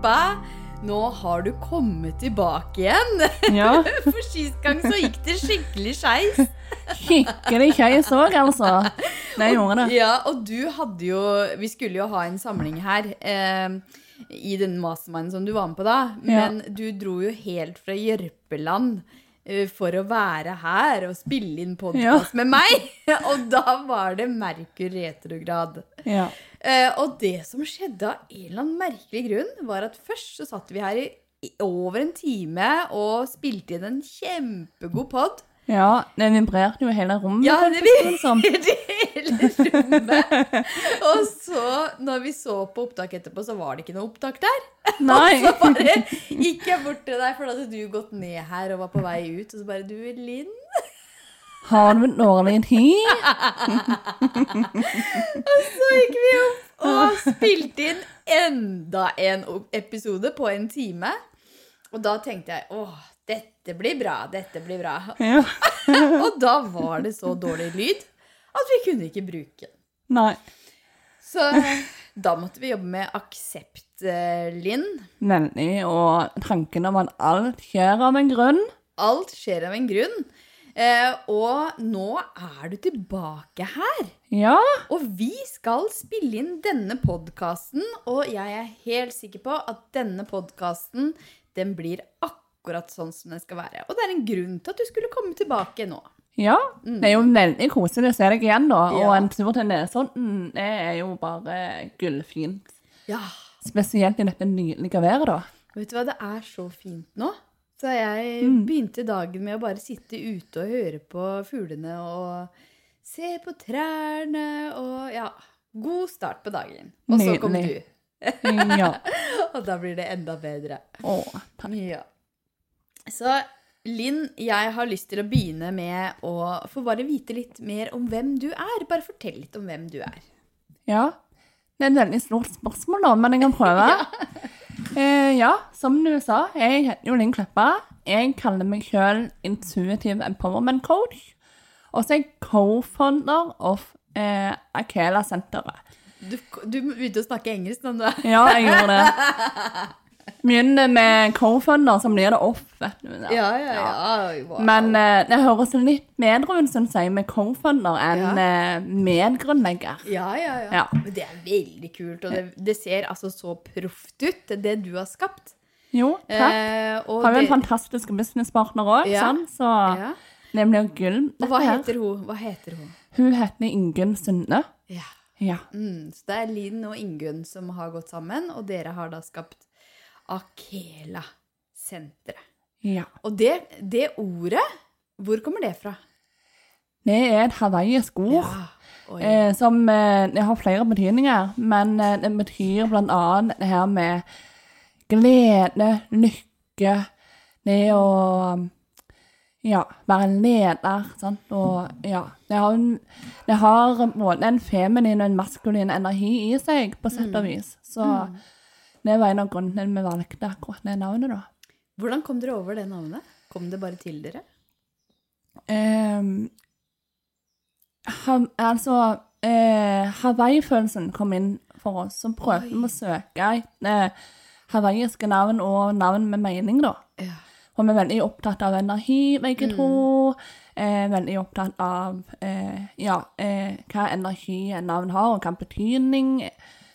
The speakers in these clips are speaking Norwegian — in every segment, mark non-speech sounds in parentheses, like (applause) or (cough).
Kleppa, nå har du kommet tilbake igjen. Ja. (laughs) For sist gang så gikk det skikkelig skeis. Skikkelig skeis òg, altså. Det gjorde det. Ja, og du hadde jo Vi skulle jo ha en samling her. Eh, I den masterminden som du var med på da. Ja. Men du dro jo helt fra Jørpeland uh, for å være her og spille inn podkast med meg. (laughs) Og da var det Merkur retrograd. Ja. Eh, og det som skjedde av en eller annen merkelig grunn, var at først så satt vi her i, over en time og spilte inn en kjempegod pod. ja, den vibrerte jo hele rommet. Ja, det vibrerte (laughs) hele rommet. Og så, når vi så på opptak etterpå, så var det ikke noe opptak der. (laughs) Nei. Og Så bare gikk jeg bort til deg, for da hadde du gått ned her og var på vei ut. Og så bare Du, Linn. Har du en hy? tid? Så gikk vi opp og spilte inn enda en episode på en time. Og da tenkte jeg åh, dette blir bra, dette blir bra. Ja. (laughs) Og da var det så dårlig lyd at vi kunne ikke bruke den. Nei. Så da måtte vi jobbe med aksept, eh, Linn. Nemlig. Og tanken om at alt skjer av en grunn. Alt skjer av en grunn. Eh, og nå er du tilbake her. Ja. Og vi skal spille inn denne podkasten, og jeg er helt sikker på at denne podkasten den blir akkurat sånn som den skal være. Og det er en grunn til at du skulle komme tilbake nå. Ja. Det er jo veldig koselig å se deg igjen, da. Og en tur til Nesodden, er jo bare gullfint. Ja, Spesielt i dette nydelige været, da. vet du hva, det er så fint nå. Så jeg begynte dagen med å bare sitte ute og høre på fuglene og se på trærne og ja, god start på dagen. Og så kom du. Ja. (laughs) Og da blir det enda bedre. Å, takk. Ja. Så Linn, jeg har lyst til å begynne med å få bare vite litt mer om hvem du er. Bare fortell litt om hvem du er. Ja. Det er et veldig stort spørsmål, da, men jeg kan prøve. (laughs) Eh, ja, som du sa, jeg heter jo Linn Kleppa. Jeg kaller meg sjøl Intuitive Empowerment Coach. Og så er jeg co-founder of eh, Akela-senteret. Du, du begynte å snakke engelsk du. Ja, jeg gjorde det. (laughs) Begynner med co-founder, så blir det off, vet du. Ja, ja, ja. Wow. Men eh, det høres litt bedre ut, syns jeg, med co-founder enn Ja. eh, medgrunnlegger. ja, ja, ja. Ja. Men det er veldig kult, og det, det ser altså så proft ut, det du har skapt. Jo, takk. Eh, og Har jo en det- fantastisk businesspartner òg, Ja. så ja. det blir gull. Og hva dette her. heter hun? Hva heter hun? Hun heter Ingunn Sunde. Ja. Ja. Mm, så det er Linn og Ingunn som har gått sammen, og dere har da skapt Akela-senteret. ja. Og det, det ordet, hvor kommer det fra? Det er et hawaiisk ord. ja. Eh, som eh, har flere betydninger, men eh, det betyr annet det her med glede, lykke, det å ja, være en leder, sant, og ja Det har, en- det har både en feminin og en maskulin energi i seg, på sett og vis. Så det var en av grunnene vi valgte akkurat det navnet, da. Hvordan kom dere over det navnet? Kom det bare til dere? Um, altså eh, Hawaii-følelsen kom inn for oss, så prøvde vi å søke etter hawaiiske navn og navn med mening, da. Ja. Og vi er veldig opptatt av energi, begge to. Eh, veldig opptatt av eh, ja, eh, hva energi navn har, og hva betydning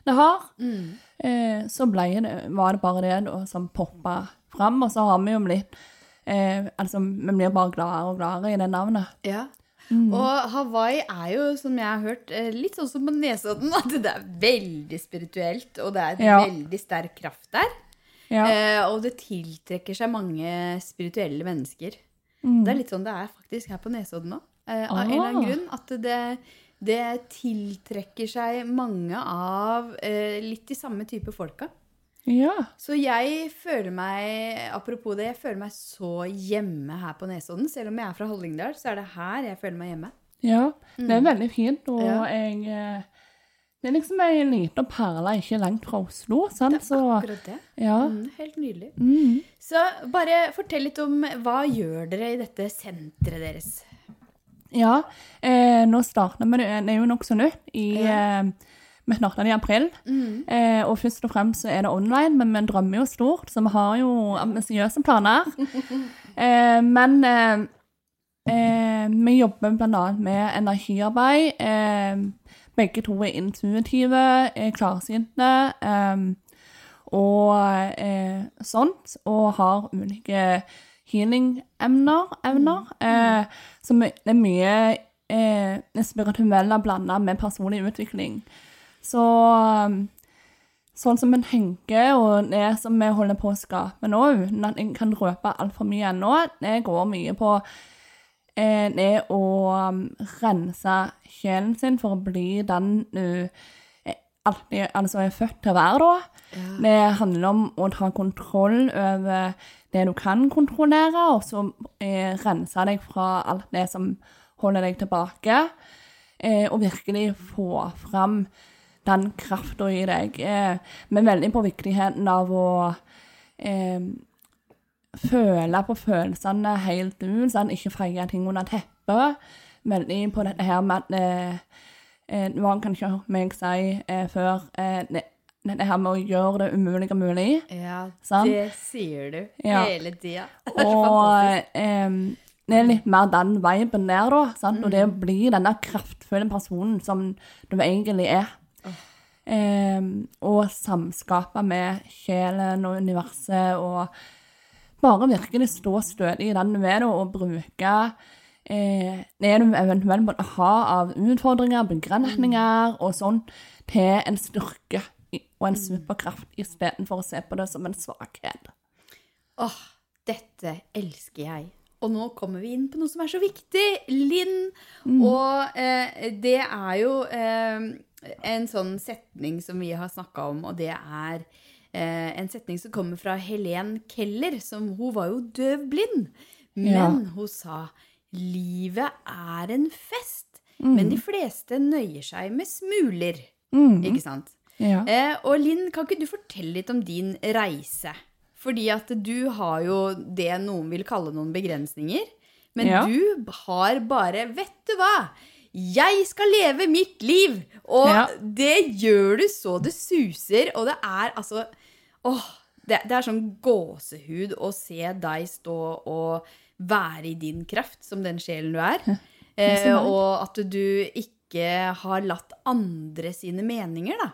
det har. Eh, så det, var det bare det da, som poppa fram, og så har vi jo blitt eh, Altså, vi blir bare gladere og gladere i det navnet. Ja. Og Hawaii er jo, som jeg har hørt, eh, litt sånn som på Nesodden, (laughs) at det er veldig spirituelt, og det er Ja. veldig sterk kraft der. Ja. Eh, og det tiltrekker seg mange spirituelle mennesker. Mm. Det er litt sånn det er faktisk her på Nesodden nå. Eh, av en eller annen Ah. grunn. At det, det tiltrekker seg mange av eh, litt de samme type folka. ja. Så jeg føler meg, apropos det, jeg føler meg så hjemme her på Nesodden. Selv om jeg er fra Hallingdal, så er det her jeg føler meg hjemme. Ja, det er veldig fint, og Ja. jeg eh, Det er liksom ei lita perle ikke langt fra Oslo, sant, Det er Akkurat det. ja. Mm, helt nydelig. Mm. Så bare fortell litt om hva gjør dere i dette senteret deres? Ja, eh, nå starter vi det. Er jo nokså nytt i eh, Vi starta det i april. Mm. Eh, og først og fremst så er det online, men vi drømmer jo stort, så vi har jo ambisiøse planer. (laughs) Eh, men eh, eh, vi jobber bl.a. med energiarbeid. Eh, begge to er intuitive, er klarsynte eh, og sånt. Og har ulike healing-emner. Evner, eh, som er mye eh, spirituelle blanda med personlig utvikling. Så um, sånn som en tenker, og det som vi holder på å skape nå, uten at jeg kan røpe altfor mye ennå, det går mye på eh, det å um, rense sjelen sin for å bli den du eh, alltid altså er født til å være, da. Det handler om å ta kontroll over det du kan kontrollere, og så eh, rense deg fra alt det som holder deg tilbake, eh, og virkelig få fram den krafta i deg. Eh, men veldig på viktigheten av å eh, føle på følelsene helt ut, sånn, ikke feie ting under teppet. Veldig på dette her med at eh, Noen kan ikke hørt meg si eh, før eh, det, dette her med å gjøre det umulige mulig. Ja, Sant? det sier du Ja. hele tida. (laughs) Det Og fantastisk. det er litt mer den viben der, da. Sant? Og det å bli denne kraftfulle personen som du egentlig er. Em, og samskape med sjelen og universet og bare virkelig stå stødig i den du er, da, og bruke eh, det du eventuelt måtte ha av utfordringer, begrensninger og sånn, til en styrke og en superkraft, istedenfor å se på det som en svakhet. Åh, dette elsker jeg. Og nå kommer vi inn på noe som er så viktig, Linn. Og eh, det er jo eh, en sånn setning som vi har snakka om, og det er eh, en setning som kommer fra Helen Keller. Som, hun var jo døvblind, men Ja. hun sa livet er en fest, men de fleste nøyer seg med smuler. Ikke sant? Ja. Eh, og Linn, kan ikke du fortelle litt om din reise? Fordi at du har jo det noen vil kalle noen begrensninger. Men Ja. du har bare Vet du hva? Jeg skal leve mitt liv! Og Ja. det gjør du så det suser. Og det er altså Åh, det, det er sånn gåsehud å se deg stå og være i din kraft som den sjelen du er. Eh, og at du ikke har latt andre sine meninger da,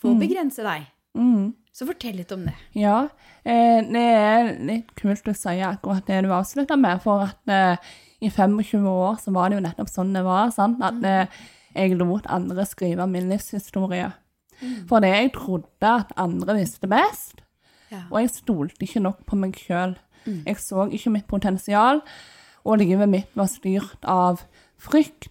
få begrense deg. Mm. Så fortell litt om det. Ja, eh, det er litt kult å si akkurat det du avslutta med, for at eh, i 25 år så var det jo nettopp sånn det var, sant? at eh, jeg lot andre skrive min livshistorie. For det jeg trodde at andre visste best, Ja. og jeg stolte ikke nok på meg sjøl. Jeg så ikke mitt potensial, og livet mitt var styrt av frykt.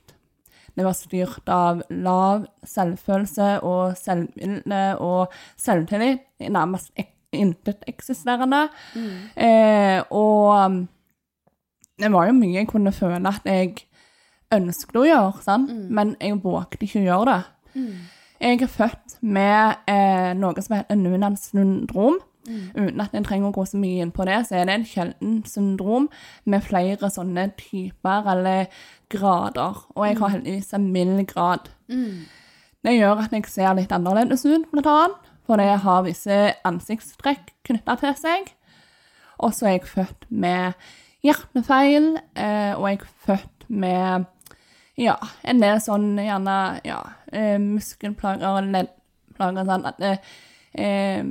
Det var styrt av lav selvfølelse og selvbilde og selvtillit. Nærmest inteteksisterende. Mm. Eh, og um, det var jo mye jeg kunne føle at jeg ønsket å gjøre, sant? men jeg vågte ikke å gjøre det. Jeg er født med eh, noe som heter Nunans syndrom. Uten at jeg trenger å gå så mye inn på det, så er det en sjelden syndrom med flere sånne typer eller grader. Og jeg har heldigvis en mild grad. Det gjør at jeg ser litt annerledes ut, blant annet. For jeg har visse ansiktstrekk knytta til seg. Og så er jeg født med hjertefeil, eh, og jeg er født med ja, en del sånn gjerne ja, muskelplager og leddplager, sånn at det, eh,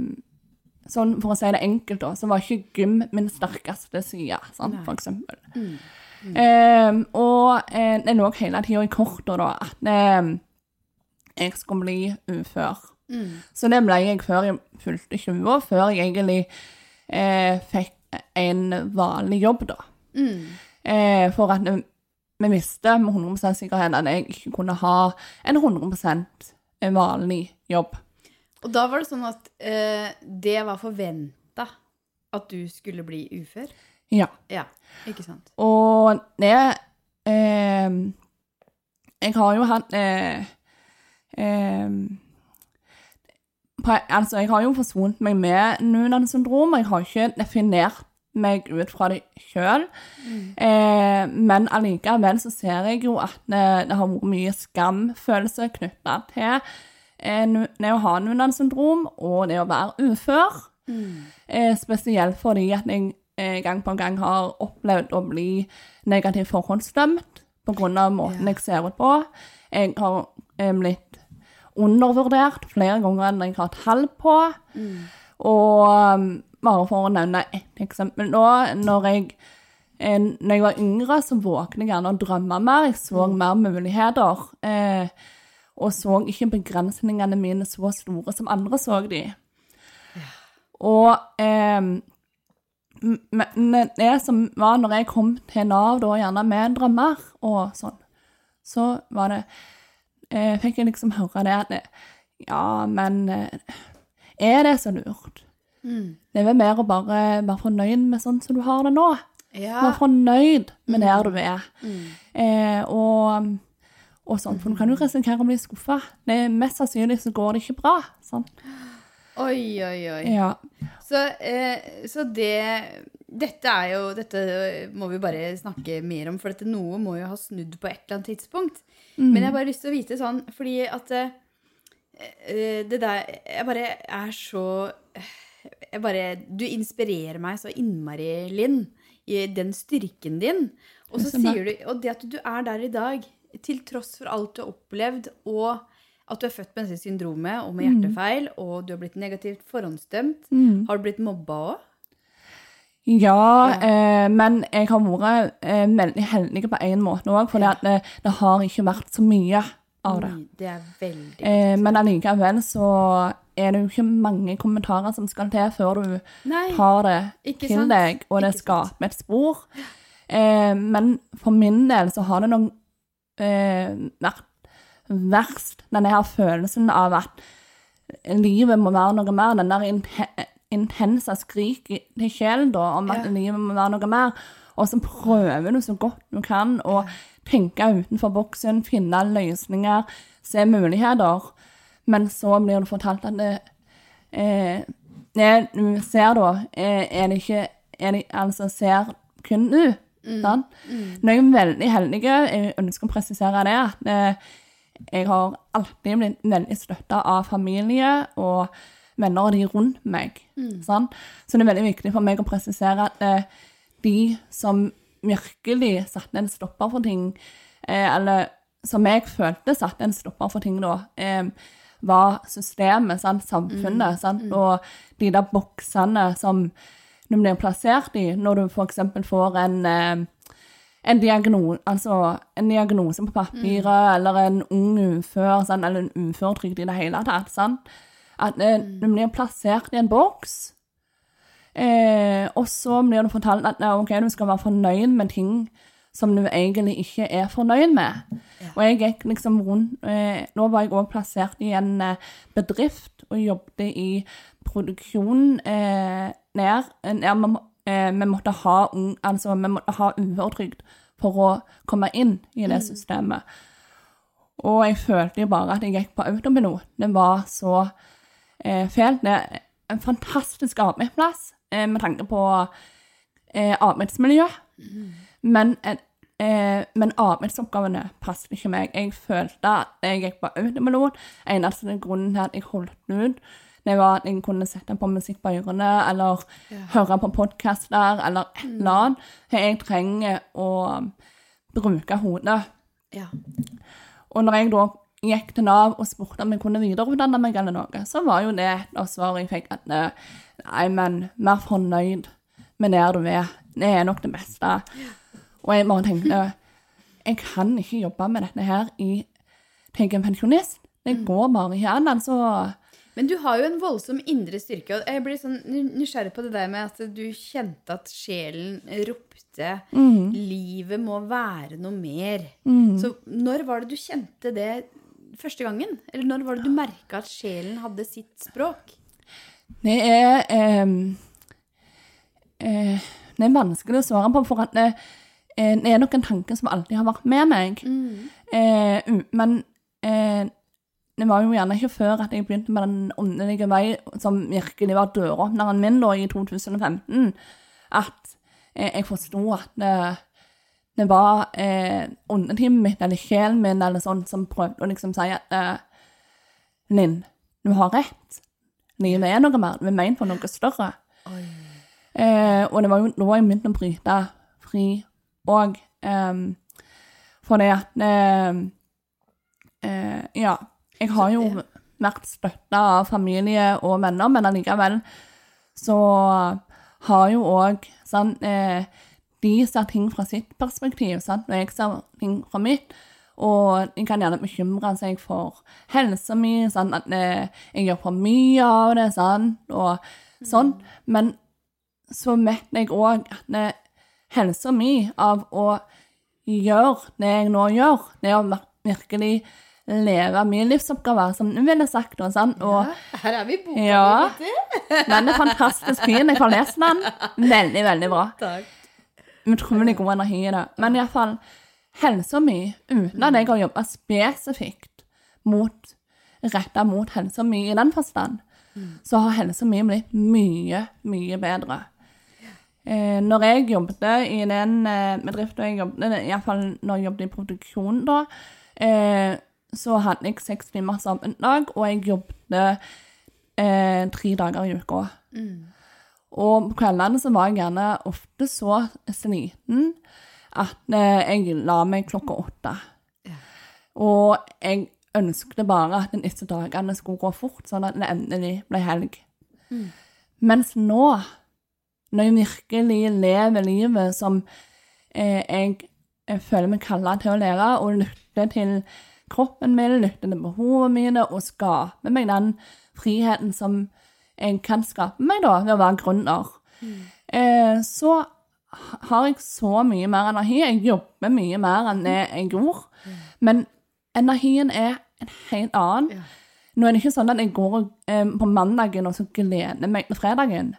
Sånn for å si det enkelt, da, så var ikke gym min sterkeste side, sant, for eksempel. Eh, og eh, det lå hele tida i korta, da, at eh, jeg skulle bli ufør. Så det ble jeg før jeg fylte 20 år, før jeg egentlig eh, fikk en vanlig jobb, da. Eh, for at vi visste med 100 sikkerhet at jeg ikke kunne ha en 100% vanlig jobb. Og da var det sånn at eh, det var forventa at du skulle bli ufør? Ja. Ja, ikke sant? Og det eh, Jeg har jo hatt eh, eh, Altså, jeg har jo forsvunnet meg med Nunan syndrom, og jeg har ikke definert meg ut fra det sjøl. Eh, men allikevel så ser jeg jo at det, det har vært mye skamfølelse knytta til Nunan syndrom og det å være ufør. Mm. spesielt fordi at jeg eh, gang på gang har opplevd å bli negativt forhåndsdømt pga. måten jeg ser ut på. Jeg har eh, blitt undervurdert flere ganger enn jeg har tall på. Og um, bare for å nevne ett eksempel nå, når jeg, eh, når jeg var yngre, så våknet jeg gjerne å drømme mer. Jeg så mer muligheter. Eh, og så ikke begrensningene mine så store som andre så de. Og eh, men det som var når jeg kom til Nav, da gjerne med drømmer og sånn, så var det eh, Fikk jeg liksom høre det at Ja, men eh, er det så lurt? Det er vel mer å bare være fornøyd med sånn som du har det nå. Ja. Være fornøyd med der du er. Eh, og, og sånn, for du kan jo risikere å bli skuffa. Mest sannsynlig så går det ikke bra. Sånn. Oi, oi, oi. Ja. Så, eh, så det Dette er jo Dette må vi bare snakke mer om, for dette noe må jo ha snudd på et eller annet tidspunkt. Men jeg har bare lyst til å vite sånn, fordi at eh, eh, det der Jeg bare er så jeg bare, Du inspirerer meg så innmari, Linn, i den styrken din. Og så sier du Og det at du er der i dag, til tross for alt du har opplevd, og at du er født med dette syndromet og med hjertefeil, og du har blitt negativt forhåndsdømt. Har du blitt mobba òg? Ja, eh, men jeg har vært eh, veldig heldig på én måte òg, for det, det har ikke vært så mye av det. Det er veldig Eh, men allikevel så er det jo ikke mange kommentarer som skal til før du Nei. tar det til deg, og det Ikke sant. skaper et spor. Eh, men for min del så har det nok eh, verst, denne her følelsen av at livet må være noe mer. Den der inte intense skrik til sjelen da, om at Ja. livet må være noe mer. Og så prøver du så godt du kan å tenke utenfor boksen, finne løsninger, se muligheter. Men så blir du fortalt at det, eh, det du ser da, eh, er det ikke er det, Altså ser kun du. Sant? Nå er jeg veldig heldig. Jeg ønsker å presisere det. at eh, jeg har alltid blitt veldig støtta av familie og venner og de rundt meg. Sånn? Så det er veldig viktig for meg å presisere at eh, de som virkelig satte en stopper for ting, eh, eller som jeg følte satte en stopper for ting da, var systemet, sant? samfunnet, sant? og de der boksene som du blir plassert i når du f.eks. får en eh, en, diagno, altså en diagnose på papiret, eller en ung ufør, sånn, eller en uføretrygd i det hele tatt. Sånn. At eh, du blir plassert i en boks, eh, og så blir du fortalt at ja, ok, du skal være fornøyd med ting som du egentlig ikke er fornøyd med. Og jeg gikk liksom rundt eh, Nå var jeg òg plassert i en eh, bedrift og jobbet i produksjon eh, nær, nær vi, eh, vi måtte ha ung, altså vi måtte ha uføretrygd for å komme inn i det systemet. Og jeg følte jo bare at jeg gikk på autopilot. Det var så eh, fælt. Det er en fantastisk arbeidsplass eh, med tanke på eh, arbeidsmiljø. Men, eh, eh, men arbeidsoppgavene passet ikke meg. Jeg følte at jeg gikk på autopilot. Eneste grunnen til at jeg holdt ut, det var at jeg kunne sette på musikk på ørene, eller høre på podkaster, eller et eller annet. Jeg trenger å bruke hodet. Ja. Og når jeg da gikk til Nav og spurte om jeg kunne videreutdanne meg eller noe, så var jo det da svaret jeg fikk at eh, nei, men vær fornøyd med der du er. Det er nok det beste. Og jeg bare tenkte jeg kan ikke jobbe med dette her i jeg er pensjonist. Det går bare ikke an. altså. Men du har jo en voldsom indre styrke. Og jeg blir sånn nysgjerrig på det der med at du kjente at sjelen ropte Livet må være noe mer. Så når var det du kjente det første gangen? Eller når var det du merka at sjelen hadde sitt språk? Det er eh, eh, Det er vanskelig å svare på, for at eh, det er nok en tanke som alltid har vært med meg. Eh, men eh, det var jo gjerne ikke før at jeg begynte med den åndelige vei, som virkelig var døråpneren min da, i 2015, at eh, jeg forsto at det, det var eh, åndetimen mitt, eller sjelen min, eller sånn, som prøvde å liksom si at eh, Linn, du har rett. Livet er noe mer. Vi er ment for noe større. Eh, og det var jo da jeg begynte å bryte fri òg. Um, fordi at uh, uh, Ja, jeg har jo vært støtta av familie og venner, men allikevel så har jo òg sånn uh, De ser ting fra sitt perspektiv, sant, og jeg ser ting fra mitt. Og en kan gjerne bekymre seg for helsa mi, sånn at eh, jeg gjør for mye av det, sant, og sånn. Men så vet jeg òg at eh, helsa mi av å gjøre det jeg nå gjør, det å virkelig leve min livsoppgave, som du ville sagt, og sånn, og Her er vi boka Ja. (laughs) den er fantastisk fin, jeg har lest den. Veldig, veldig bra Takk. utrolig god energi i det. Men iallfall helsa mi, uten at jeg har jobba spesifikt mot retta mot helsa mi i den forstand, så har helsa mi blitt mye, mye bedre. Eh, når jeg jobbet i den eh, bedriften jeg jobbet, iallfall når jeg jobbet i produksjon, da, eh, så hadde jeg seks timers arbeidsdag, og jeg jobbet eh, tre dager i uka. Og på kveldene så var jeg gjerne ofte så sliten at eh, jeg la meg klokka åtte. Og jeg ønsket bare at de neste dagene skulle gå fort, sånn at det endelig ble helg. Mens nå, når jeg virkelig lever livet som eh, jeg, jeg føler meg kalla til å leve, og lytter til kroppen min, lytter til behovene mine, og skaper meg den friheten som jeg kan skape meg da, ved å være gründer, eh, så har jeg så mye mer energi. Jeg jobber mye mer enn jeg gjorde. Men energien er en helt annen. Ja. Nå er det ikke sånn at jeg går eh, på mandagen og så gleder meg til fredagen.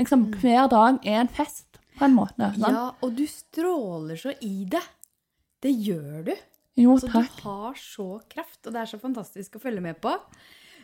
Liksom, Hver dag er en fest, på en måte. sant? Ja, og du stråler så i det. Det gjør du. Jo, Så takk. du har så kraft, og det er så fantastisk å følge med på.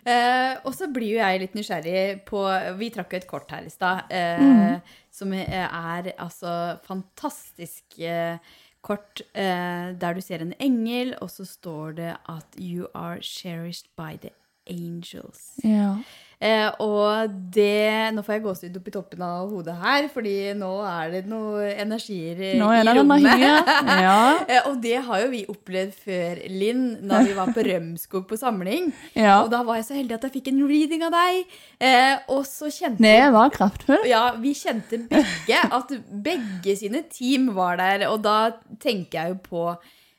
Eh, og så blir jo jeg litt nysgjerrig på Vi trakk jo et kort her i stad, eh, som er altså fantastisk eh, kort eh, der du ser en engel, og så står det at 'You are cherished by the angels'. Ja. Eh, og det Nå får jeg gåsehud opp i toppen av hodet her, fordi nå er det noe energier i, rommet. (laughs) Ja. Eh, og det har jo vi opplevd før, Linn, da vi var på (laughs) Rømskog på samling. ja. Og da var jeg så heldig at jeg fikk en reading av deg. Eh, og så kjente Det var kraftfullt. ja, vi kjente begge at begge sine team var der, og da tenker jeg jo på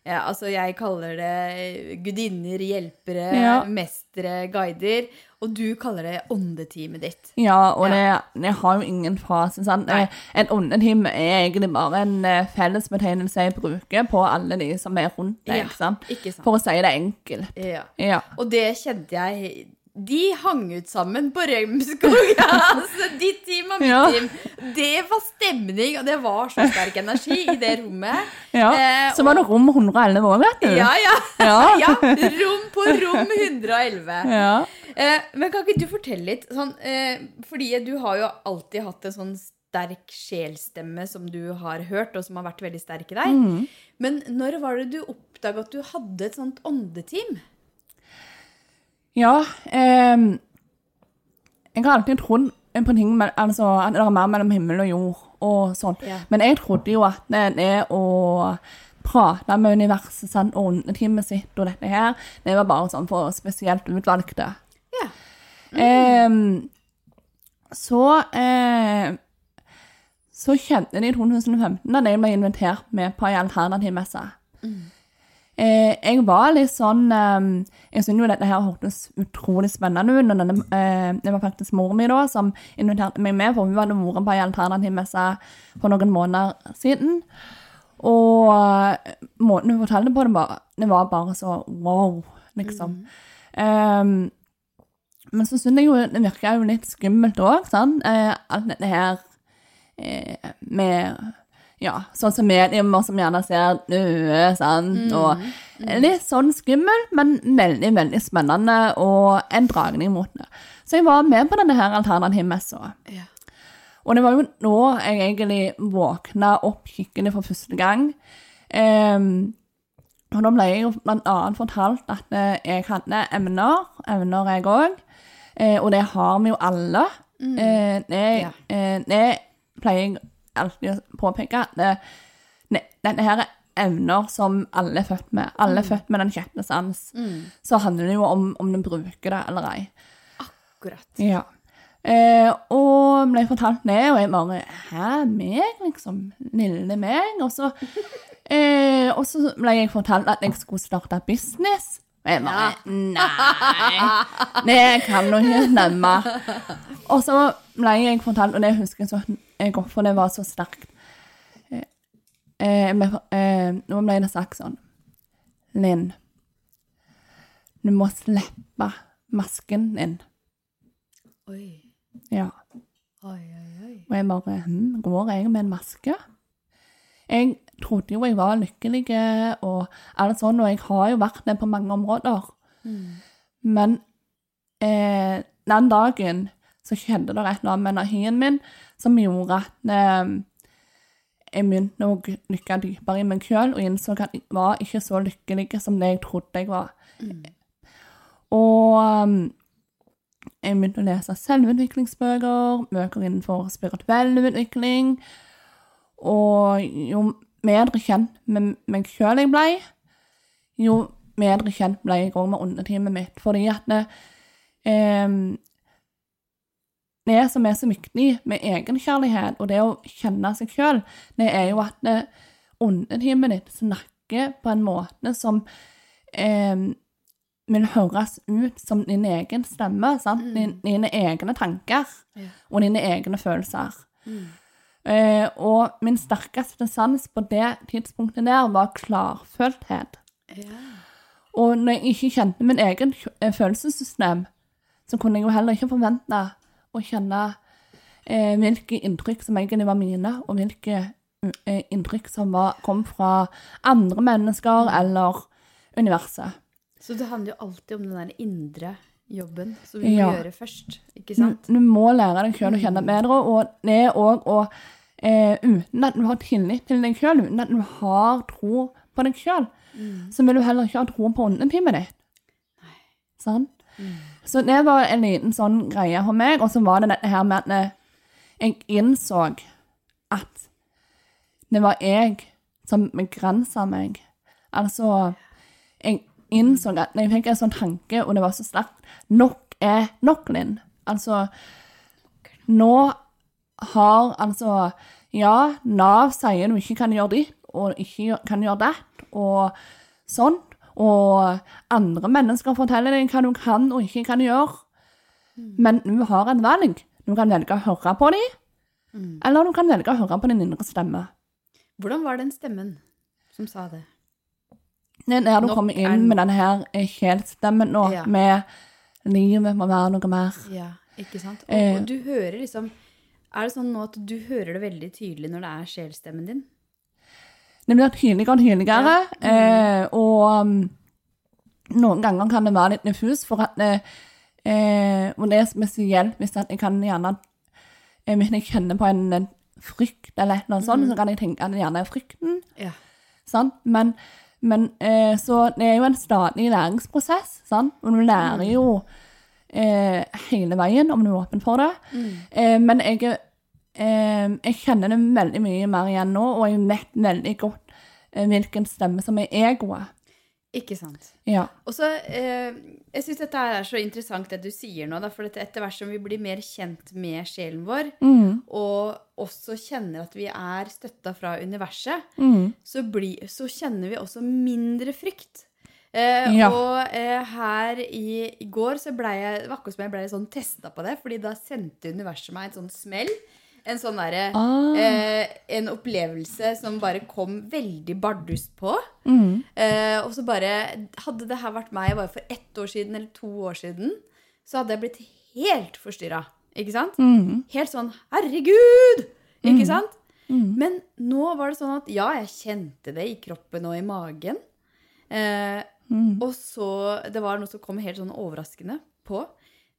ja, altså Jeg kaller det gudinner, hjelpere, Ja. mestere, guider. Og du kaller det åndeteamet ditt. Ja, og det, det har jo ingen fase. sant? Nei. Eh, En åndetime er egentlig bare en eh, fellesbetegnelse jeg bruker på alle de som er rundt deg, Ja, sant? Sant? For å si det enkelt. Ja. Ja. Og det kjente jeg De hang ut sammen på Rømskog. (laughs) Ja, altså, ditt team og mitt Ja. team. Det var stemning, og det var så sterk energi i det rommet. ja. Eh, Så var det rom 111 òg, vet du. Ja, ja. Ja. (laughs) ja. Rom på rom 111. Ja. Eh, men kan ikke du fortelle litt sånn eh, Fordi du har jo alltid hatt en sånn sterk sjelstemme som du har hørt, og som har vært veldig sterk i deg. Mm. Men når var det du oppdaga at du hadde et sånt åndeteam? Ja, Eh, jeg har alltid trodd på ting altså, at det er mer mellom himmel og jord og sånn. Ja. Men jeg trodde jo at det, er å prate med universet sant, og åndetimet sitt og dette her, det var bare sånn for spesielt utvalgte. Ja. Ehm, så eh, så kjente de i 2015 da jeg ble invitert med på ei alternativmesse. Eh, jeg var litt sånn eh, Jeg syntes jo dette her hørtes utrolig spennende ut. denne, eh, det var faktisk mor mi da som inviterte meg med, for hun hadde vært på ei alternativmesse for noen måneder siden. Og eh, måten hun fortalte på det, var, det var bare så wow, liksom. Ehm, men så syns jeg jo det virka jo litt skummelt òg, sant. Eh, alt dette her eh, med ja, sånn som mediumer som gjerne ser døde, sant. Og litt sånn skummel, men veldig, veldig spennende, og en dragning mot det. Så jeg var med på denne her alternativmessa. Ja. Og det var jo nå jeg egentlig våkna opp skikkelig for første gang. Um, Og da ble jeg jo blant annet fortalt at eh, jeg hadde emner, evner jeg òg. Eh, og det har vi jo alle. Eh, det, Ja. eh, det pleier jeg alltid påpeke. At det, ne- dette her er evner som alle er født med. Alle er født med den sjette sans. Så handler det jo om om du bruker det eller ei. Akkurat. Ja. Eh, og ble fortalt det, og jeg bare Hæ, meg, liksom? Lille meg? Og så, (laughs) eh, og så ble jeg fortalt at jeg skulle starte business. Og jeg bare Nei, det kan jo ikke stemme. (laughs) Og så ble jeg fortalt, og det husker jeg så godt, for det var så sterkt eh, eh, eh, Nå ble det sagt sånn Linn, du må slippe masken din. Oi. Ja. Oi, oi, oi. Og jeg bare hm, Går jeg med en maske? Jeg trodde jo jeg var lykkelig og alt sånn, og jeg har jo vært det på mange områder. Men eh, den dagen så skjedde det et eller annet med energien min som gjorde at eh, jeg begynte å dykke dypere i meg sjøl og innså at jeg var ikke så lykkelig som det jeg trodde jeg var. Og um, jeg begynte å lese selvutviklingsbøker, bøker innenfor spirituell utvikling. Og jo bedre kjent med meg sjøl jeg ble, jo bedre kjent ble jeg òg med åndeteamet mitt. Fordi at det, eh, det som er så viktig med egenkjærlighet og det å kjenne seg sjøl, det er jo at det, åndeteamet ditt snakker på en måte som eh, vil høres ut som din egen stemme, sant? Din, dine egne tanker Ja. og dine egne følelser. Eh, og min sterkeste sans på det tidspunktet der var klarfølthet. Ja. Og når jeg ikke kjente min egen eh, følelsessystem, så kunne jeg jo heller ikke forvente å kjenne eh, hvilke inntrykk som egentlig var mine, og hvilke eh, inntrykk som var, kom fra andre mennesker eller universet. Så det handler jo alltid om den der indre jobben som vi må Ja. gjøre først, ikke sant? du må lære deg sjøl å kjenne bedre, og det òg å eh, Uten at du har tillit til deg sjøl, uten at du har tro på deg sjøl, så vil du heller ikke ha tro på åndetimet ditt. Så det var en liten sånn greie for meg, og så var det dette her med at eh, jeg innså at det var jeg som begrensa meg. Altså Jeg innså at jeg fikk en sånn tanke, og det var så sterkt Nok er nok, Linn. Altså Nå har altså Ja, Nav sier du ikke kan gjøre ditt, og ikke kan gjøre det, og sånn. Og andre mennesker forteller deg hva du kan og ikke kan gjøre. Men du har et valg. Du kan velge å høre på dem, eller du kan velge å høre på din indre stemme. Hvordan var den stemmen som sa det? Det er der du Nok kommer er- inn med denne her helt-stemmen nå, Ja. med livet må være noe mer. Ja, ikke sant? Og, Eh. og du hører liksom Er det sånn nå at du hører det veldig tydelig når det er sjelstemmen din? Det blir tydeligere og tydeligere, eh, og um, noen ganger kan det være litt diffus, for at eh, eh, Og det er spesielt hvis jeg kan gjerne eh, Hvis jeg kjenner på en, frykt eller noe sånt, mm. så kan jeg tenke at det gjerne er frykten. Ja. Sånn? Men, men eh, så det er jo en stadig læringsprosess, sånn? Og du lærer jo eh, hele veien om du er åpen for det. Eh, men jeg, jeg kjenner det veldig mye mer igjen nå, og jeg vet veldig godt hvilken stemme som er egoet. Ikke sant? Ja. Og så, eh, Jeg syns dette er så interessant det du sier nå, da, for etter hvert som vi blir mer kjent med sjelen vår, Mm, og også kjenner at vi er støtta fra universet, mm, så, bli, så kjenner vi også mindre frykt. Eh, Ja. Og eh, her i, i går så ble jeg som jeg ble sånn testa på det, fordi da sendte universet meg en sånn smell. En sånn derre Ah. eh, En opplevelse som bare kom veldig bardus på. mm, Eh, og så bare Hadde det her vært meg bare for ett år siden eller to år siden, så hadde jeg blitt helt forstyrra. Ikke sant? mm, Helt sånn Herregud! Ikke sant? mm. Men nå var det sånn at ja, jeg kjente det i kroppen og i magen. Eh, mm. og så Det var noe som kom helt sånn overraskende på.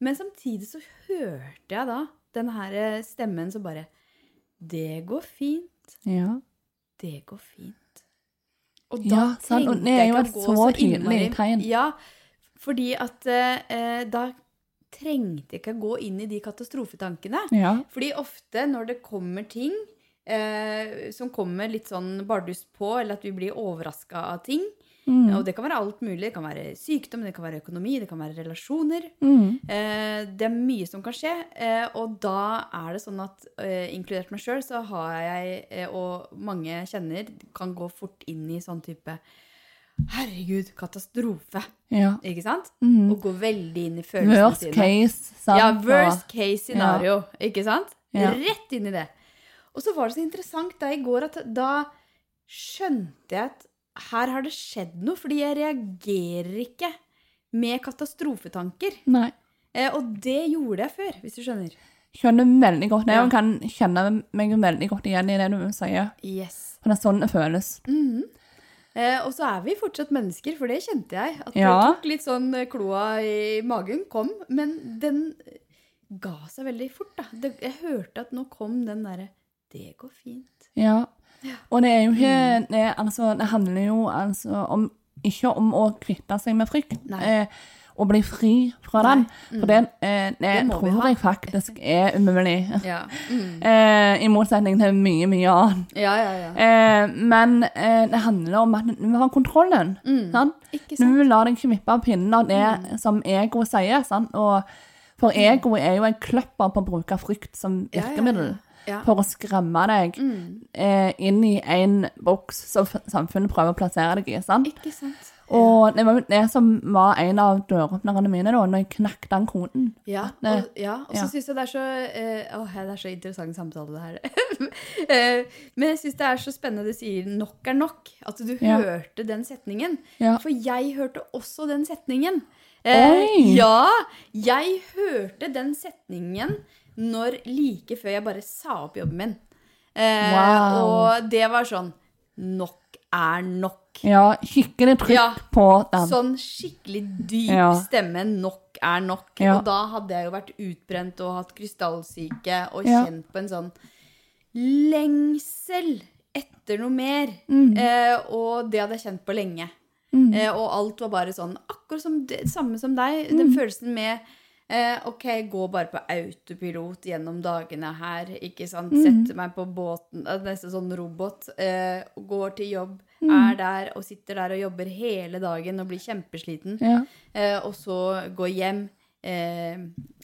Men samtidig så hørte jeg da den her stemmen som bare Det går fint. Ja. Det går fint. Og Ja, sant, og trengte jeg ikke å gå så innmari-. Ja, fordi at eh, da trengte jeg ikke å gå inn i de katastrofetankene. Ja. Fordi ofte når det kommer ting eh, som kommer litt sånn bardus på, eller at vi blir overraska av ting, Mm. og det kan være alt mulig, det kan være sykdom, det kan være økonomi, det kan være relasjoner, Mm. Eh, det er mye som kan skje, eh, og da er det sånn at, eh, inkludert meg sjøl, så har jeg, eh, og mange kjenner, kan gå fort inn i sånn type Herregud, katastrofe. ja. Ikke sant? Mm. Og gå veldig inn i følelsene Worst sine. case, sant? Ja, worst case scenario, ikke sant? Ja. Rett inn i det. Og så var det så interessant da i går at da skjønte jeg at her har det skjedd noe, fordi jeg reagerer ikke med katastrofetanker. Nei. Eh, og det gjorde jeg før, hvis du skjønner. Skjønner veldig godt det, Ja. og kan kjenne meg veldig godt igjen i det du sier. Yes. For det er sånn det føles. Mhm. Eh, og så er vi fortsatt mennesker, for det kjente jeg. At Ja. det tok litt sånn eh, kloa i magen kom, men den ga seg veldig fort, da. Det, jeg hørte at nå kom den derre Det går fint. Ja. Og det er jo Mm. ikke det, altså, det handler jo altså om Ikke om å kvitte seg med frykt. Nei. Eh, og bli fri fra den. For det, eh, det, Det tror jeg faktisk er umulig. (laughs) Ja. Mm. Eh, I motsetning til mye, mye annet. ja, ja, ja. Eh, men eh, det handler om at du har kontrollen. Sant? Ikke Du sant? lar deg ikke vippe av pinnen av det som ego sier. Sant? Og for ego er jo en kløpper på å bruke frykt som Ja, ja, ja. For å skremme deg Mm. eh, inn i en boks som samfunnet prøver å plassere deg i. Sant? Ikke sant? Og det var det som var en av døråpnerne mine da når jeg knakk den koden. Ja, og, ja, og så ja. syns jeg det er så eh, Åh, det er så interessant samtale, det her. (laughs) Eh, Men jeg syns det er så spennende du sier 'nok er nok'. At du Ja. hørte den setningen. Ja. For jeg hørte også den setningen. Eh, ja, jeg hørte den setningen når like før jeg bare sa opp jobben min. Eh, Wow. Og det var sånn Nok er nok. Ja, skikkelig trykk Ja. på den. Sånn skikkelig dyp Ja. stemme. Nok er nok. Ja. Og da hadde jeg jo vært utbrent og hatt krystallsyke og kjent på en sånn lengsel etter noe mer. Mm. Eh, og det hadde jeg kjent på lenge. Eh, og alt var bare sånn akkurat som det samme som deg. Den Mm. følelsen med eh, OK, gå bare på autopilot gjennom dagene her. Ikke sant? Mm. Sette meg på båten, eh, nesten sånn robot. Eh, går til jobb, Mm. er der og sitter der og jobber hele dagen og blir kjempesliten. Ja. Eh, og så gå hjem. Eh,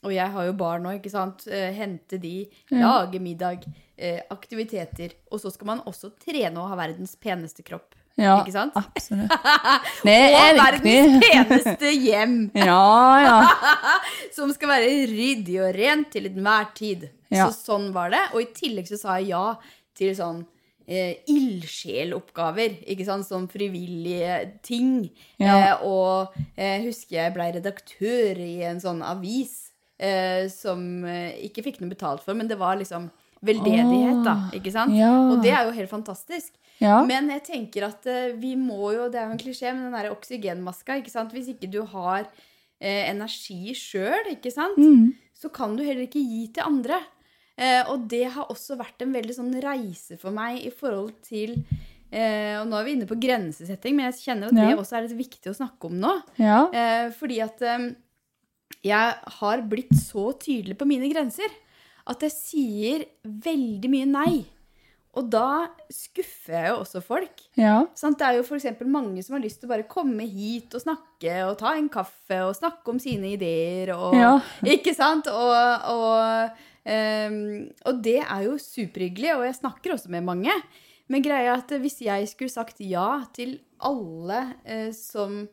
og jeg har jo barn nå, ikke sant. Eh, hente de, Ja. lage middag, eh, aktiviteter. Og så skal man også trene og ha verdens peneste kropp. Ja, Ikke sant? absolutt. (laughs) Det er og verdens peneste hjem! (laughs) Ja, ja. (laughs) Som skal være ryddig og rent til enhver tid. Ja. Så sånn var det. Og i tillegg så sa jeg ja til sånn eh, ildsjeloppgaver. Ikke sant? Sånn frivillige ting. Ja. Eh, og jeg husker jeg blei redaktør i en sånn avis eh, som eh, ikke fikk noe betalt for, men det var liksom veldedighet, da. Ikke sant? Ja. Og det er jo helt fantastisk. Ja. Men jeg tenker at eh, vi må jo, det er jo en klisjé, men den der oksygenmaska, ikke sant? Hvis ikke du har eh, energi sjøl, ikke sant? Mm. Så kan du heller ikke gi til andre. Eh, og det har også vært en veldig sånn reise for meg i forhold til eh, Og nå er vi inne på grensesetting, men jeg kjenner at Ja. det også er litt viktig å snakke om nå. ja. Eh, fordi at eh, jeg har blitt så tydelig på mine grenser at jeg sier veldig mye nei. Og da skuffer jeg jo også folk. Ja. Sant? Det er jo f.eks. mange som har lyst til å bare komme hit og snakke og ta en kaffe og snakke om sine ideer og Ja. (laughs) Ikke sant? Og, og, um, og det er jo superhyggelig, og jeg snakker også med mange. Men greia er at hvis jeg skulle sagt ja til alle uh, som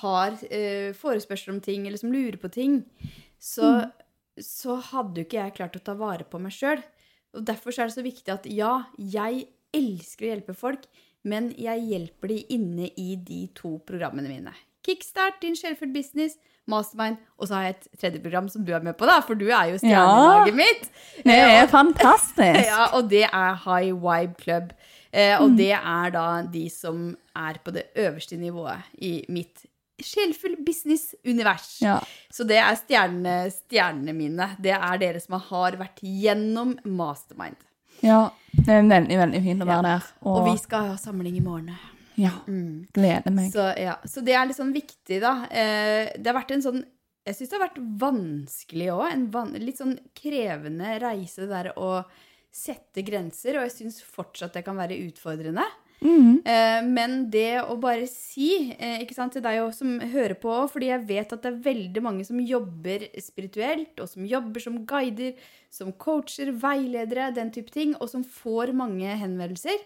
har uh, forespørsler om ting, eller som lurer på ting, så, så hadde jo ikke jeg klart å ta vare på meg sjøl. Og derfor så er det så viktig at ja, jeg elsker å hjelpe folk, men jeg hjelper de inne i de to programmene mine. Kickstart, din sjelfull business, Mastermind, og så har jeg et tredje program som du er med på, da, for du er jo stjernelaget mitt. Det Eh, er og- fantastisk. (laughs) ja, og det er High Vibe Club. Eh, og det er da de som er på det øverste nivået i mitt sjelfull business-univers. Ja. Så det er stjernene, stjernene mine. Det er dere som har vært gjennom Mastermind. ja. Det er veldig, veldig fint å være der. Og vi skal ha samling i morgen. Ja. Gleder meg. Så, ja. så det er litt sånn viktig, da. Eh, det har vært en sånn Jeg syns det har vært vanskelig òg. En van, litt sånn krevende reise, det der å sette grenser. Og jeg syns fortsatt det kan være utfordrende. Eh, men det å bare si, eh, ikke sant, til deg også som hører på, fordi jeg vet at det er veldig mange som jobber spirituelt, og som jobber som guider, som coacher, veiledere, den type ting, og som får mange henvendelser.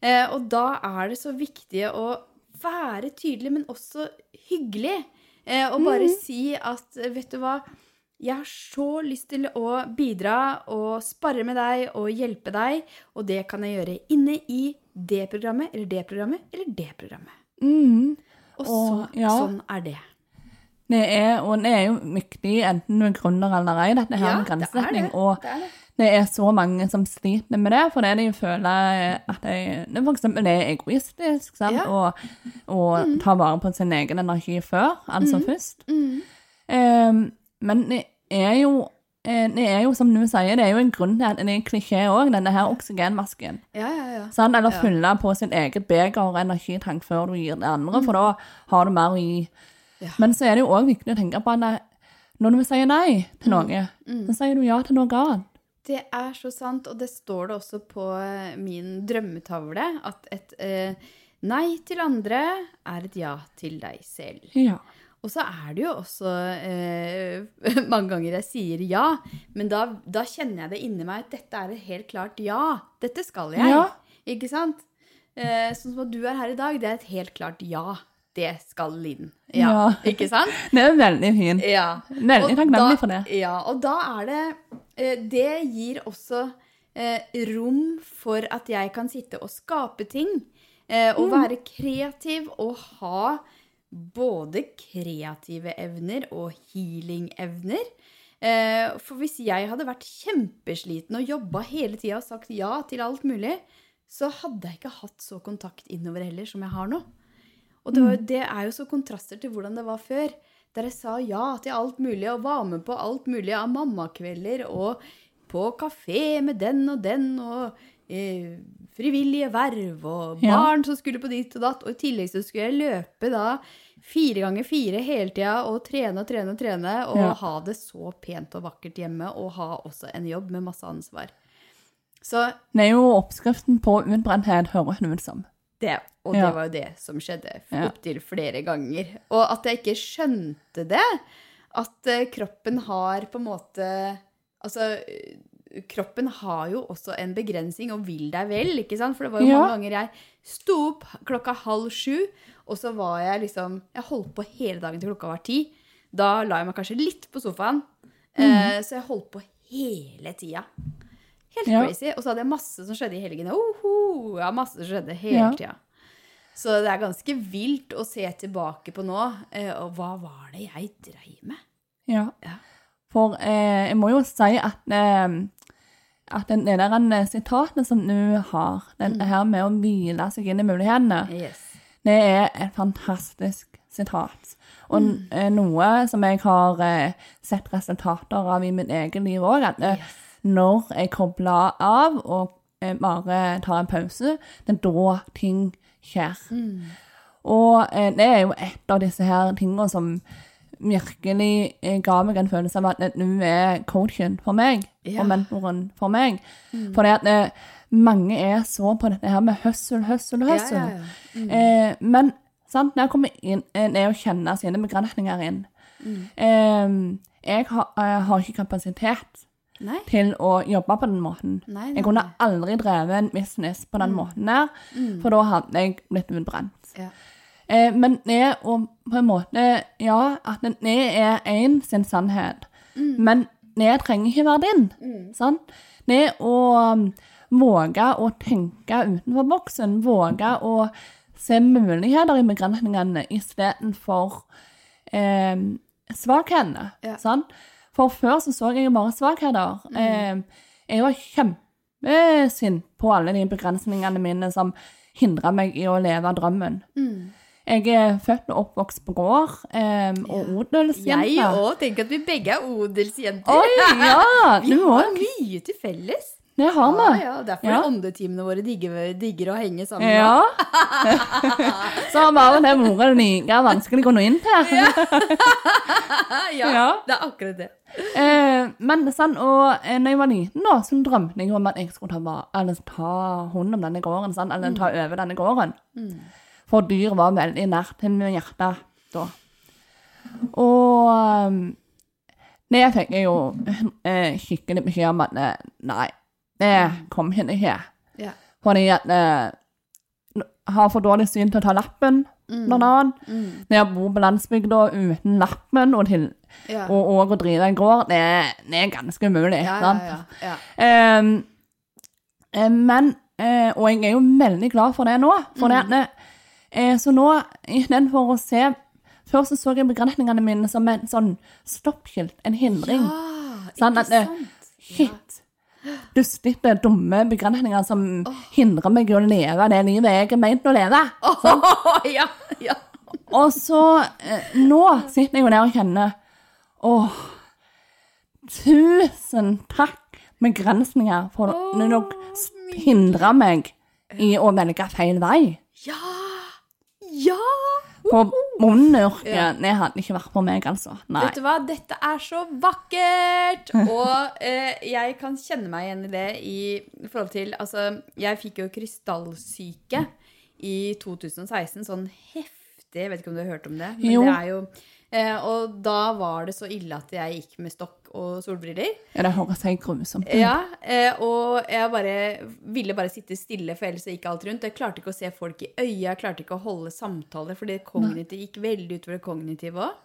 Eh, og da er det så viktig å være tydelig, men også hyggelig. Og bare si at, vet du hva, jeg har så lyst til å bidra og spare med deg og hjelpe deg, og det kan jeg gjøre inne i det programmet, eller det programmet, eller det programmet. Mm. Og så, Og, ja. sånn er det. Det er, og det er jo viktig enten du er gründer eller ei, dette her Ja, med grensesetting. Og Det er det. det er så mange som sliter med det, fordi de føler at de, for eksempel er egoistisk, sant? Ja. og, og tar vare på sin egen energi før, altså først. Mm. Ehm, men det er jo eh, det er jo som du sier, det er jo en grunn til at det er klisjé òg, denne her oksygenmasken. Ja, ja, ja. Sånn? Eller Ja. fylle på sitt eget beger og energitank før du gir det andre, for da har du mer å gi. Ja. Men så er det jo òg viktig å tenke på at når du sier nei til noe, så sier du ja til noe annet. Det er så sant, og det står det også på eh, min drømmetavle, at et eh, nei til andre er et ja til deg selv. Ja. Og så er det jo også eh, (laughs) mange ganger jeg sier ja, men da, da kjenner jeg det inni meg at dette er et helt klart ja. Dette skal jeg. Ja. Ikke sant? Eh, sånn som at du er her i dag, det er et helt klart ja. Det skal Liden. Ja. Ja. (laughs) Ikke sant? (laughs) Det er veldig fint. Ja. Veldig takknemlig for det. Ja, og da er det eh, Det gir også eh, rom for at jeg kan sitte og skape ting. Eh, og være kreativ og ha både kreative evner og healing-evner. Eh, for hvis jeg hadde vært kjempesliten og jobba hele tida og sagt ja til alt mulig, så hadde jeg ikke hatt så kontakt innover heller som jeg har nå. Og det, var, det er jo så kontraster til hvordan det var før. Der jeg sa ja til alt mulig og var med på alt mulig av mammakvelder og på kafé med den og den og eh, frivillige verv og Ja. barn som skulle på ditt og datt. Og i tillegg så skulle jeg løpe da fire ganger fire hele tida og trene og trene og trene og Ja. ha det så pent og vakkert hjemme og ha også en jobb med masse ansvar. Så Det er jo oppskriften på utbrenthet, høres det ut som. det, og Ja. var jo det som skjedde opptil flere ganger. Og at jeg ikke skjønte det. At eh, kroppen har på en måte Altså, kroppen har jo også en begrensning og vil deg vel, ikke sant? For det var jo Ja. mange ganger jeg sto opp klokka halv sju, og så var jeg liksom Jeg holdt på hele dagen til klokka var ti. Da la jeg meg kanskje litt på sofaen. Eh, så jeg holdt på hele tida. Helt Ja. crazy. Og så hadde jeg masse som skjedde i helgene. Oho, ja, masse som skjedde hele Ja. tida. Så det er ganske vilt å se tilbake på nå. eh, Og hva var det jeg dreiv med? Ja. Ja. For eh, jeg må jo si at, eh, at den, der sitatene sitatet som du har, den Mm. her med å hvile seg inn i mulighetene, Yes. det er et fantastisk sitat. Og Mm. eh, noe som jeg har eh, sett resultater av i mitt eget liv òg, at eh, Yes. når jeg kobler av og eh, bare tar en pause, det er da ting skjer. Mm. Og eh, det er jo et av disse her tingene som virkelig eh, ga meg en følelse av at nå er coachen for meg, Ja. og mentoren for meg. For det at eh, mange er så på dette her med høssel, høssel, høssel. ja, ja. Mm. Eh, men sant, når jeg kommer inn, eh, det er å kjenne sine begrensninger inn. Eh, jeg har, jeg har ikke kapasitet Nei. til å jobbe på den måten. Nei, nei, Jeg kunne aldri drevet en business på den måten der, for da hadde jeg blitt utbrent. Ja. Eh, men det å på en måte Ja, at det er én sin sannhet, men det trenger ikke være din. Sant? Det å um, våge å tenke utenfor boksen, våge å se muligheter i begrensningene istedenfor eh, svakhetene. Ja. Sant? For før så så jeg jo bare svakheter. Eh, jeg var kjempesint på alle de begrensningene mine som hindra meg i å leve drømmen. Mm. Jeg er født og oppvokst på gård um, og odelsjente. Jeg òg. Tenk at vi begge er odelsjenter. Oi, ja! (laughs) Vi har òg. mye til felles. Det har Ja, vi. ja, Derfor Ja. åndetimene våre digger, digger å henge sammen. Ja. (laughs) Så har bare det vært like vanskelig å nå inn til. (laughs) ja, Ja. det er akkurat det. Eh, men sånn, og eh, når jeg var liten, da, så drømte jeg om at jeg skulle ta, eller, ta hånd om denne gården, sånn, eller ta over denne gården. For dyr var veldig nært til mitt hjerte da. Og um, det fikk jeg jo eh, skikkelig beskjed om at eh, nei, det kom henne ikke. Ja. Fordi at jeg har for dårlig syn til å ta lappen, blant annet. Mm. Når jeg bor på landsbygda uten lappen og, til, Ja. og, og å drive en gård, det, det er ganske umulig. Ja, ja, eh, men eh, Og jeg er jo veldig glad for det nå. For Mm. det, eh, så nå, istedenfor å se Før så så jeg begrensningene mine som en sånn stoppskilt, en hindring. Ja, Sånn at det- Ja. Dustete, dumme begrensninger som hindrer meg i å leve det livet jeg er ment å leve. Åh, (laughs) ja, ja. Og så eh, Nå sitter jeg jo der og kjenner Åh, tusen takk, begrensninger, for oh, når dere hindrer meg i å velge feil vei. Ja! For bondeyrket, Ja. det hadde ikke vært på meg, altså. Nei. Vet du hva, dette er så vakkert! Og eh, jeg kan kjenne meg igjen i det i forhold til Altså, jeg fikk jo krystallsyke i 2016, sånn heftig Jeg vet ikke om du har hørt om det? Men Jo. det er jo eh, Og da var det så ille at jeg gikk med stokk og solbriller. Ja, det høres helt grusomt ut. Ja, eh, og jeg bare ville bare sitte stille, for ellers gikk alt rundt. Jeg klarte ikke å se folk i øya, jeg klarte ikke å holde samtaler, for det kognitive gikk veldig utover det kognitive òg.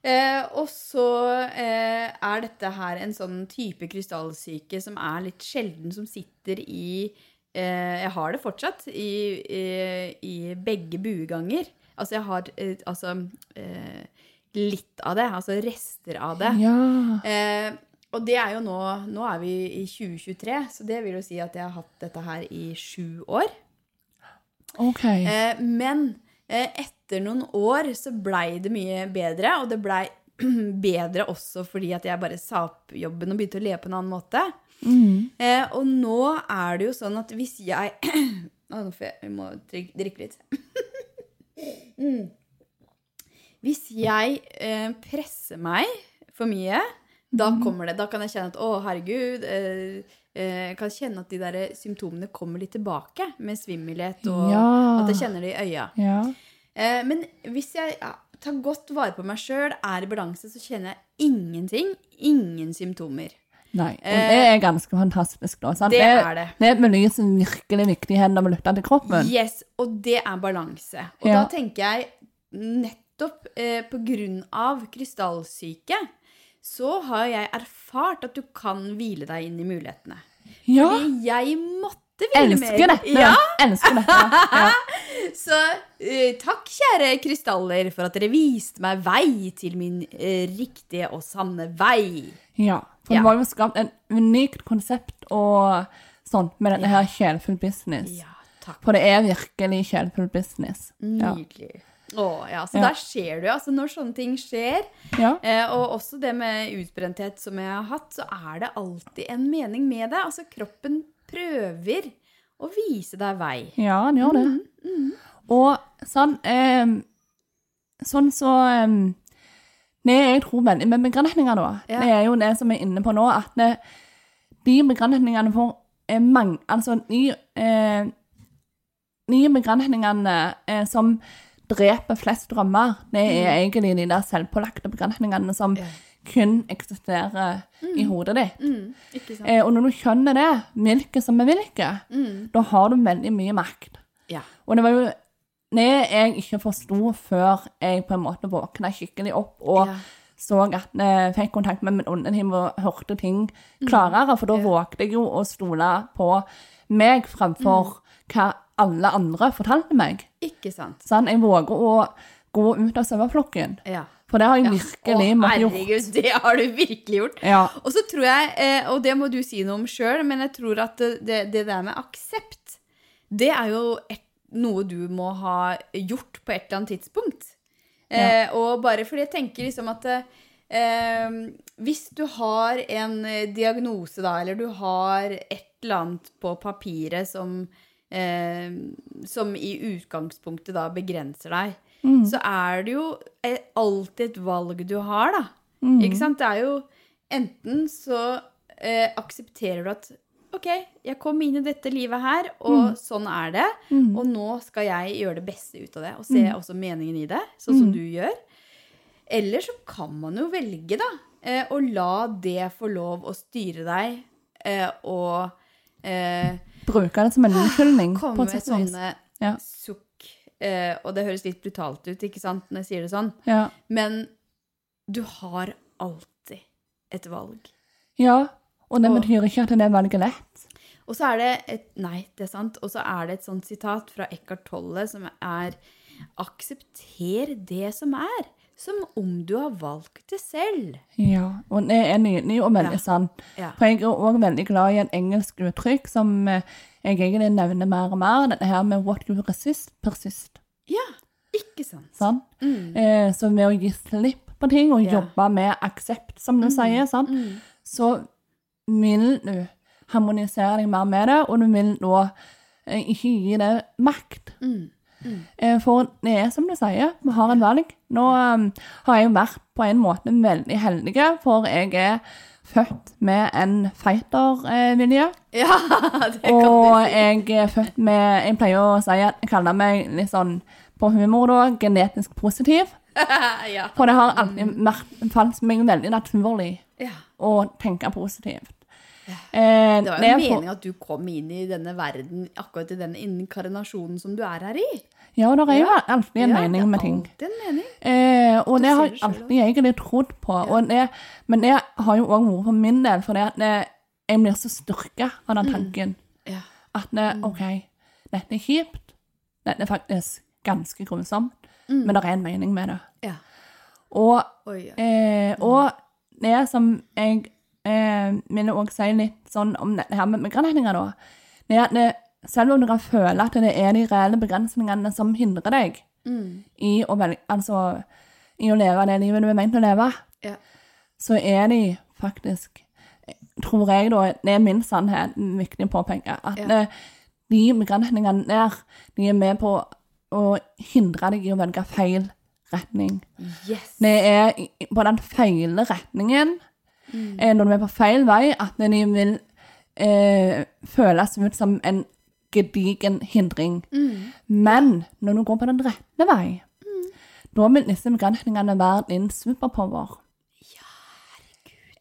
Eh, og så eh, er dette her en sånn type krystallsyke som er litt sjelden, som sitter i eh, Jeg har det fortsatt, i, i, i begge bueganger. Altså, jeg har eh, altså eh, litt av det, altså rester av det. Ja. Eh, og det er jo nå Nå er vi i 2023, så det vil jo si at jeg har hatt dette her i sju år. OK. Eh, men eh, etter noen år så blei det mye bedre, og det blei (clears throat) bedre også fordi at jeg bare sa opp jobben og begynte å leve på en annen måte. Mm. Eh, og nå er det jo sånn at hvis jeg (clears throat) Nå får jeg, jeg må drikke, drikke litt. (clears throat) mm. Hvis jeg eh, presser meg for mye, da kommer det. Da kan jeg kjenne at å, herregud eh, eh, Jeg kan kjenne at de der symptomene kommer litt tilbake, med svimmelhet og Ja. at jeg kjenner det i øya. Ja. Eh, men hvis jeg ja, tar godt vare på meg sjøl, er i balanse, så kjenner jeg ingenting. Ingen symptomer. Nei. Og det er ganske fantastisk, da. Sant? Eh, Det er det. Det som virkelig viktigheten når vi lytter til kroppen. Yes, og det er balanse. Og da tenker jeg nettopp eh, av krystallsyke, så har jeg erfart at du kan hvile deg inn i mulighetene. Ja. Fordi jeg måtte hvile mer. Elsker dette. Ja, Elsker dette. Ja. (laughs) så eh, takk, kjære krystaller, for at dere viste meg vei til min eh, riktige og sanne vei. ja. For Ja. det var jo skapt en unikt konsept og sånn med denne her sjelfull business. Ja, takk. For det er virkelig sjelfull business. Ja. Å, ja, så Ja. der det jo. Altså, når sånne ting skjer, Ja. Eh, og også det med utbrenthet som jeg har hatt, så er det alltid en mening med det. Altså, kroppen prøver å vise deg vei. ja, den gjør det. Mm, Og sånn eh, Sånn så eh, jeg tror veldig med begrensninger, da, Ja. det er jo det som jeg er inne på nå, at det, de begrensningene får eh, mange Altså de, eh, de begrensningene eh, som dreper flest drømmer, det er egentlig de der selvpålagte begrensningene som kun eksisterer i hodet ditt. Mm? Eh, og når du skjønner det, hvilke som er hvilke, Mm, da har du veldig mye makt. ja. Og det var jo det jeg ikke forsto før jeg på en måte våkna skikkelig opp og Ja. så at jeg fikk kontakt med min åndeteam og hørte ting klarere, for da Mm. Ja. vågte jeg jo å stole på meg fremfor Mm. hva alle andre fortalte meg. Ikke sant? Sånn, jeg våger å gå ut av saueflokken, Ja. for det har jeg Ja. virkelig Å, måttet gjort. herregud, det har du virkelig gjort. Ja. Og så tror jeg, eh, og det må du si noe om sjøl, men jeg tror at det, det, der med aksept, det er jo et, noe du må ha gjort på et eller annet tidspunkt. Eh, og bare fordi jeg tenker liksom at eh, Hvis du har en eh, diagnose, da, eller du har et eller annet på papiret som, eh, som i utgangspunktet da begrenser deg, så er det jo eh, alltid et valg du har, da. Ikke sant? Det er jo enten så eh, aksepterer du at OK, jeg kom inn i dette livet her, og sånn er det. Og nå skal jeg gjøre det beste ut av det, og se også meningen i det, sånn som du gjør. Eller så kan man jo velge, da, eh, å la det få lov å styre deg, eh, og eh, Bruke det som en unnskyldning. komme med sånne Ja. sukk. Eh, og det høres litt brutalt ut, ikke sant, når jeg sier det sånn. Ja. Men du har alltid et valg. ja. Og det Og- betyr ikke at det valget er lett. Og så er det et Nei, det er sant. Og så er det et sånt sitat fra Eckhart Tolle som er Aksepter det som er, som om du har valgt det selv. Ja, og det er nydelig og veldig Ja. sant. Ja. For jeg er òg veldig glad i et engelsk uttrykk som eh, jeg egentlig nevner mer og mer. Dette her med 'what you resist, persist'. Ja, ikke sant? Sånn? Mm. Eh, så ved å gi slipp på ting og Ja. Mm. jobbe med aksept, som du sier, sant? så vil du harmonisere deg mer med det, og du vil nå eh, ikke gi det makt. Mm. Eh, For det er som du sier, vi har en valg. Nå um, har jeg vært på en måte veldig heldig, for jeg er født med en fightervilje. Ja, (laughs) det kan Og du si. jeg er født med Jeg pleier å si at jeg kaller meg litt sånn på humor, da, genetisk positiv. (laughs) ja. For det har alltid vært, falt meg veldig naturlig ja. å tenke positivt. Eh, Det var jo meninga at du kom inn i denne verden, akkurat i den inkarnasjonen som du er her i. Ja, det er jo Ja. alltid en Ja, mening det er alltid en mening. Eh, og Du det har jeg alltid egentlig trodd på. Og det, men det har jo òg vært for min del, for det, jeg blir så styrka av den tanken. Ja. At det, OK, dette er kjipt. Dette er faktisk ganske grusomt. Men det er en mening med det. ja. Og, Oi, ja. eh, og det som jeg eh, vil òg si litt sånn om dette her med begrensninger, da, det er at det, selv om du kan føle at det er de reelle begrensningene som hindrer deg Mm. i å, velge, altså, i å leve det livet du er ment å leve, Ja. så er de faktisk, tror jeg da, det er min sannhet, viktig å påpeke, at Ja. det, de begrensningene der, de er med på å hindre deg i å velge feil retning. Yes. Det er på den feile retningen, eh, når du er på feil vei, at de vil eh, føles ut som en gedigen hindring. Men når du går på den rette vei, da vil disse begrensningene være din superpower.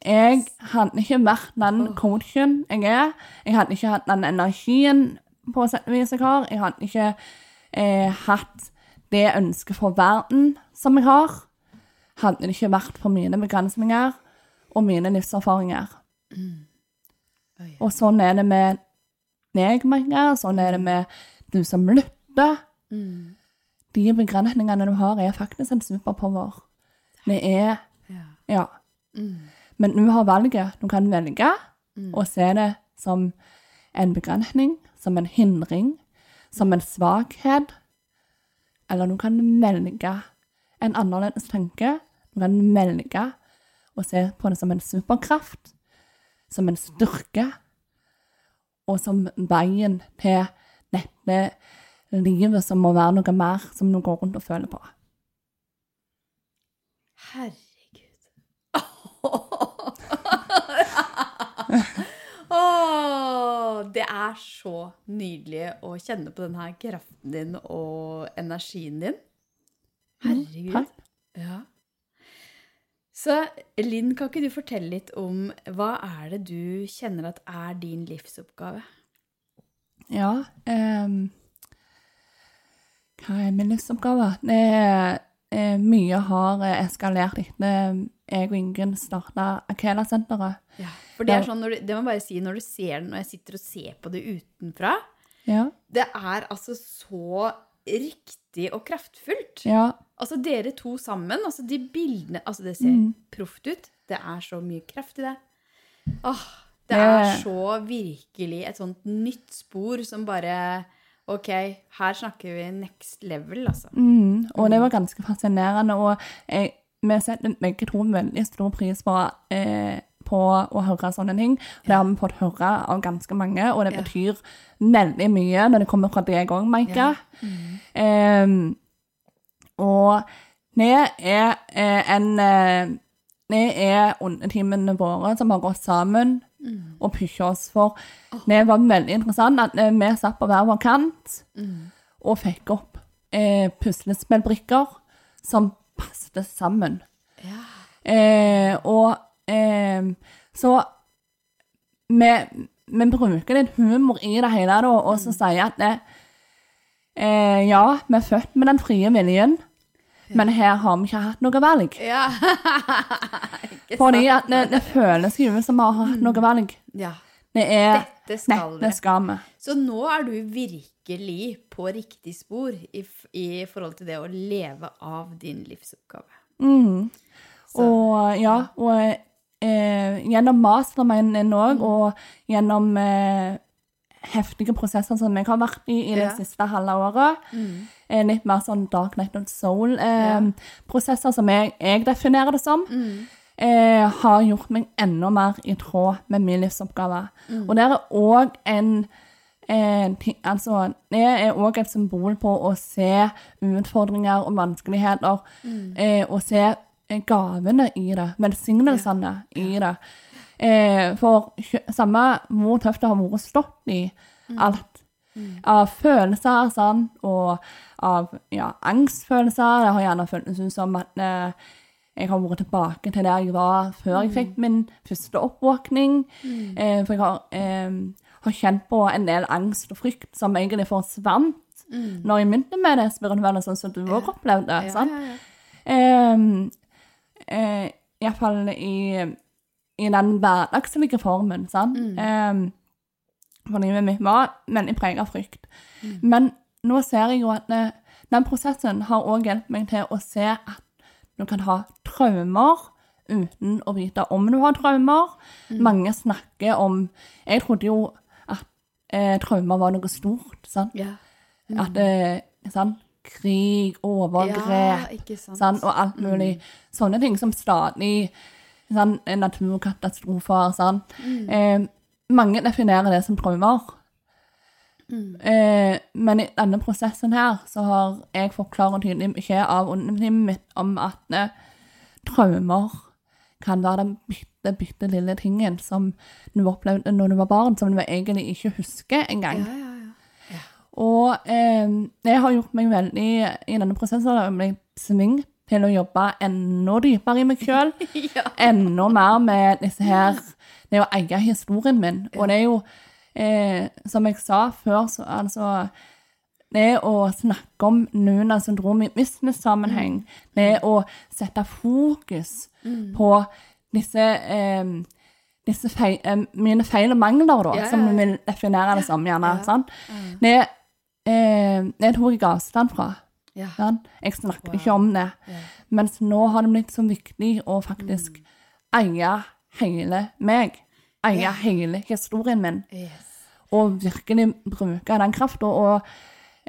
Jeg hadde ikke vært den coachen jeg er. Jeg hadde ikke hatt den energien på sett og vis jeg har. Jeg hadde ikke eh, hatt det ønsket for verden som jeg har. Hadde det ikke vært for mine begrensninger og mine livserfaringer. Oi. Og sånn er det med Maja. Sånn er det med du som lytter. Mm. De begrensningene du har, er faktisk en superpower. Det er Ja. Ja. Mm. Men du har valget. Du kan velge å se det som en begrensning, som en hindring, som en svakhet. Eller du kan velge en annerledes tanke. Du kan velge å se på det som en superkraft, som en styrke, og som veien til dette livet som må være noe mer som du går rundt og føler på. Herregud. (laughs) Det er så nydelig å kjenne på denne kraften din og energien din. Herregud. Takk. Ja. Så Linn, kan ikke du fortelle litt om hva er det du kjenner at er din livsoppgave? Ja. ehm, hva er min livsoppgave? Det er eh, Mye har eh, eskalert etter jeg og Ingunn starta Akela-senteret. For det er sånn, du, det må jeg bare si når du ser det, når jeg sitter og ser på det utenfra, Ja. det er altså så riktig og kraftfullt. ja. Altså dere to sammen, altså de bildene Altså det ser Mm. proft ut. Det er så mye kraft i det. Åh, det Det- er så virkelig et sånt nytt spor som bare OK, her snakker vi next level, altså. Mm, og det var ganske fascinerende. Og jeg, vi setter begge to veldig stor pris på, eh, på å høre sånne ting. Det har vi fått høre av ganske mange, og det Ja. betyr veldig mye når det kommer fra deg òg, Maike. Em, og det er eh, en Vi Det er underteamene våre som har gått sammen og pusha oss for. Det var veldig interessant at eh, vi satt på hver vår kant og fikk opp eh, puslespillbrikker som passet sammen. Ja. Eh, og eh, så vi, bruker litt humor i det hele, da, og så sier at det, eh, ja, vi er født med den frie viljen, men her har vi ikke hatt noe valg. Ja. (laughs) Fordi at det, det føles jo som vi har hatt noe valg. ja. Det er Dette skal vi. Så nå er du virkelig på riktig spor i, i forhold til det å leve av din livsoppgave. Mm. Så- Og ja, og eh, gjennom masterminden òg, og gjennom eh, heftige prosesser som jeg har vært i i det Ja. siste halve året, eh, litt mer sånn Dark Night of Soul-prosesser som jeg, jeg definerer det som, eh, har gjort meg enda mer i tråd med min livsoppgave. Og det er òg en eh, altså, det er òg et symbol på å se utfordringer og vanskeligheter, eh, og se eh, gavene i det, velsignelsene i det. Eh, for samme hvor tøft det har vært stått i alt, av følelser sånn, og av ja, angstfølelser, det har gjerne føltes ut som at eh, jeg har vært tilbake til der jeg var før jeg fikk min første oppvåkning. Eh, for jeg har, eh, har kjent på en del angst og frykt som egentlig forsvant når jeg begynte med det spirituelle, sånn som du òg opplevde. Ja, ja, ja. Um, eh, Iallfall i, i den hverdagslige formen, sant. Um, for livet mitt var veldig preget av frykt. Men nå ser jeg jo at eh, den prosessen har òg hjulpet meg til å se at du kan ha traumer uten å vite om du har traumer. Mange snakker om Jeg trodde jo at eh, traumer var noe stort. sant? Ja. At eh, sant? Krig, overgrep ja, sant? og alt mulig sånne ting som stadig sant? naturkatastrofer. Sant? Eh, mange definerer det som traumer. Eh, men i denne prosessen her så har jeg fått klar og tydelig beskjed av underteamet mitt om at ne, traumer kan være den bitte, bitte lille tingen som du opplevde når du var barn, som du egentlig ikke husker engang. Ja, ja. Og eh, det har gjort meg veldig i denne prosessen jeg til å jobbe enda dypere i meg sjøl. (laughs) Ja. Enda mer med disse her Det å eie historien min. Og det er jo, eh, som jeg sa før, så altså det å snakke om Nuna syndrom i business-sammenheng, det å sette fokus på disse, eh, disse feil, eh, mine feil og mangler, da, ja, som vi vil definere det som, gjerne. Ja. sant? Det, eh, jeg tok jeg avstand fra. Ja. sant? Jeg snakket Wow. ikke om det. Ja. Mens nå har det blitt så viktig å faktisk eie hele meg. Eie Ja. hele historien min Yes. og virkelig bruke den krafta. Og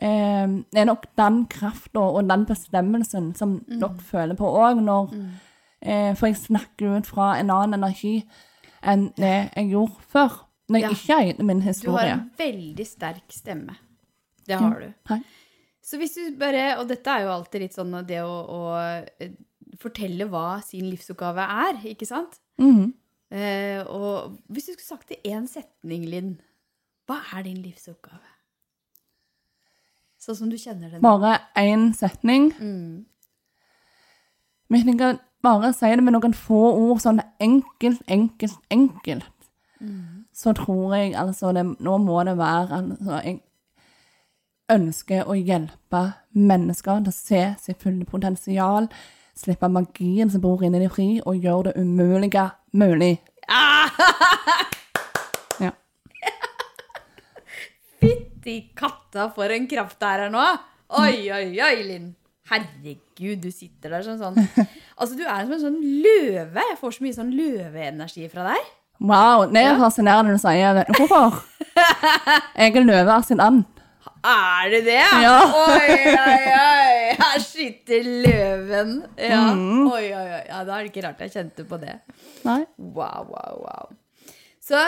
eh, det er nok den krafta og den bestemmelsen som dere føler på òg, når eh, For jeg snakker ut fra en annen energi enn det jeg gjorde før. Når jeg Ja. ikke eide min historie. Du har en veldig sterk stemme. Det har du. Hei. Så hvis du bare, og dette er jo alltid litt sånn det å, å eh, fortelle hva sin livsoppgave er, ikke sant? Mhm. Eh, og hvis du skulle sagt det i én setning, Linn, hva er din livsoppgave? Sånn som du kjenner den. Bare én setning. Mm. Men jeg tenker bare si det med noen få ord, sånn enkelt, enkelt, enkelt. Så tror jeg altså det, Nå må det være altså, Jeg ønsker å hjelpe mennesker til å se sitt fulle potensial, slippe magien som bor inni de fri, og gjøre det umulige mulig. (laughs) Ja. Fytti katta, for en kraft det er her nå! Oi, oi, oi, Linn. Herregud, du sitter der som sånn (laughs) Altså, du er som en sånn løve. Jeg får så mye sånn løveenergi fra deg. Wow, det er fascinerende når du sier hvorfor? (laughs) Jeg er løve av sin and. Er det det? Ja. Oi, oi, oi. Her sitter løven. Ja. Mm. Oi, oi, oi. Ja, da er det ikke rart jeg kjente på det. Nei. Wow, wow, wow. Så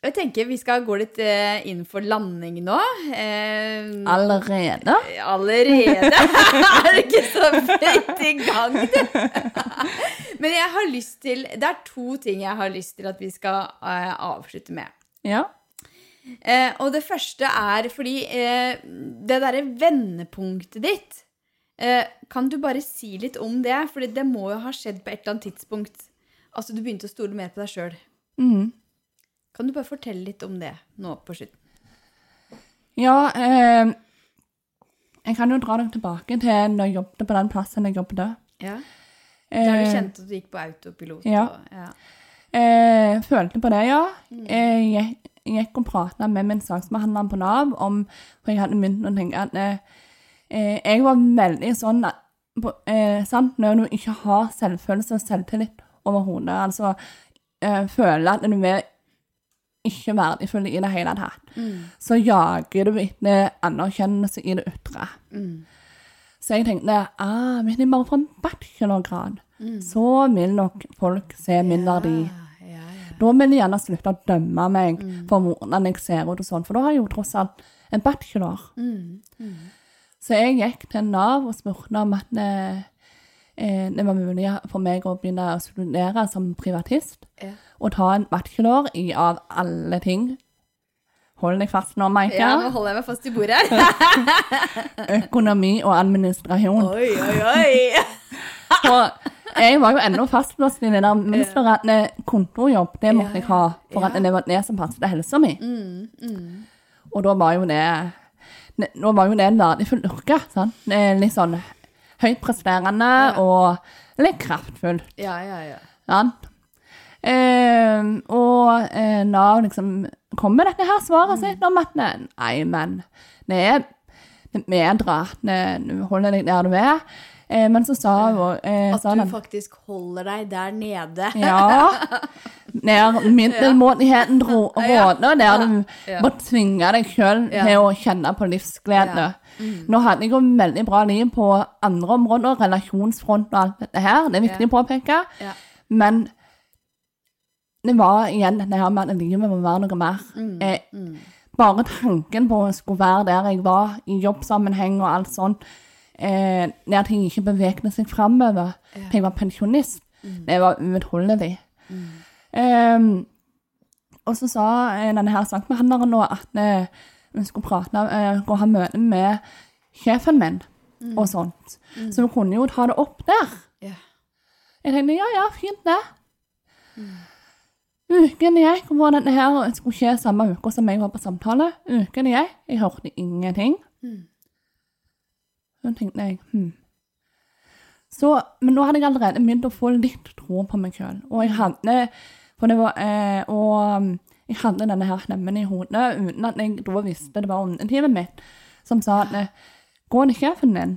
jeg tenker vi skal gå litt eh, inn for landing nå. Eh, Allerede? Allerede (laughs) er det ikke så fint i gang, du. (laughs) Men jeg har lyst til Det er to ting jeg har lyst til at vi skal eh, avslutte med. Ja. Eh, og det første er fordi eh, det derre vendepunktet ditt eh, Kan du bare si litt om det? For det må jo ha skjedd på et eller annet tidspunkt. Altså, du begynte å stole mer på deg sjøl. Mm. Kan du bare fortelle litt om det nå på slutten? Ja, eh, jeg kan jo dra deg tilbake til når jeg jobbet på den plassen jeg jobbet. Ja. Der du Eh, kjente at du gikk på autopilot? ja. Og, ja. Eh, følte på det, ja. Eh, jeg, jeg gikk og pratet med min saksbehandler på Nav om For jeg hadde begynt å tenke at eh, eh, jeg var veldig sånn at eh, sant, Når du ikke har selvfølelse og selvtillit overhodet, altså eh, føler at du er ikke verdifull i det hele tatt, så jager du etter anerkjennelse i det ytre. Mm. Så jeg tenkte ah, hvis jeg bare får en bachelorgrad, så vil nok folk se min verdi. Ja. Da vil de gjerne slutte å dømme meg for hvordan jeg ser ut og sånn, for da har jeg jo tross alt en bachelor. Mm. Så jeg gikk til Nav og spurte om at det, eh, det var mulig for meg å begynne å studere som privatist, Ja. og ta en bachelor i av alle ting. Hold deg fast nå, Maika. Ja, nå holder jeg meg fast i bordet. (laughs) Økonomi og administrasjon. Oi, oi, oi. (laughs) Og jeg var jo ennå fastlåst i det der mønsteret eh, kontorjobb, det måtte jeg ha, for at det var det som passet helsa mi. Mm, mm. Og da var jo det Nå var jo det en verdifull yrke. Sånn. Litt sånn høyt presterende og litt kraftfull. Ja, ja, ja. Sånn. Eh, og eh, Nav liksom kom med dette her svaret sitt om at nei, men det er bedre at du holder deg der du er. Eh, men så sa hun eh, At sa du den, faktisk holder deg der nede. Ja. (laughs) Der middelmådigheten råder, der du må tvinge deg sjøl til å kjenne på livsglede. Nå hadde jeg jo veldig bra liv på andre områder, relasjonsfront og alt dette her. Det er viktig å påpeke. Ja. Men det var igjen dette her med at livet må være noe mer. Eh, Mm. bare tanken på å skulle være der jeg var, i jobbsammenheng og alt sånt, eh, at ting ikke bevegde seg framover, til jeg var pensjonist, det var uutholdelig. Ehm, og så sa eh, denne her saksbehandleren nå at eh, hun skulle prate, eh, gå ha møte med sjefen min og sånt. Så hun kunne jo ta det opp der. Yeah. Jeg tenkte ja, ja, fint det. Uken gikk, og denne her skulle skje samme uke som jeg var på samtale. Uken gikk, jeg hørte ingenting. Mm. Så tenkte jeg, hm. Så, men nå hadde jeg allerede begynt å få litt tro på meg selv. Og jeg hadde, for det var, eh, og um, jeg hadde denne her stemmen i hodet, uten at jeg da visste det var åndetimen mitt, som sa at, eh, gå til sjefen din,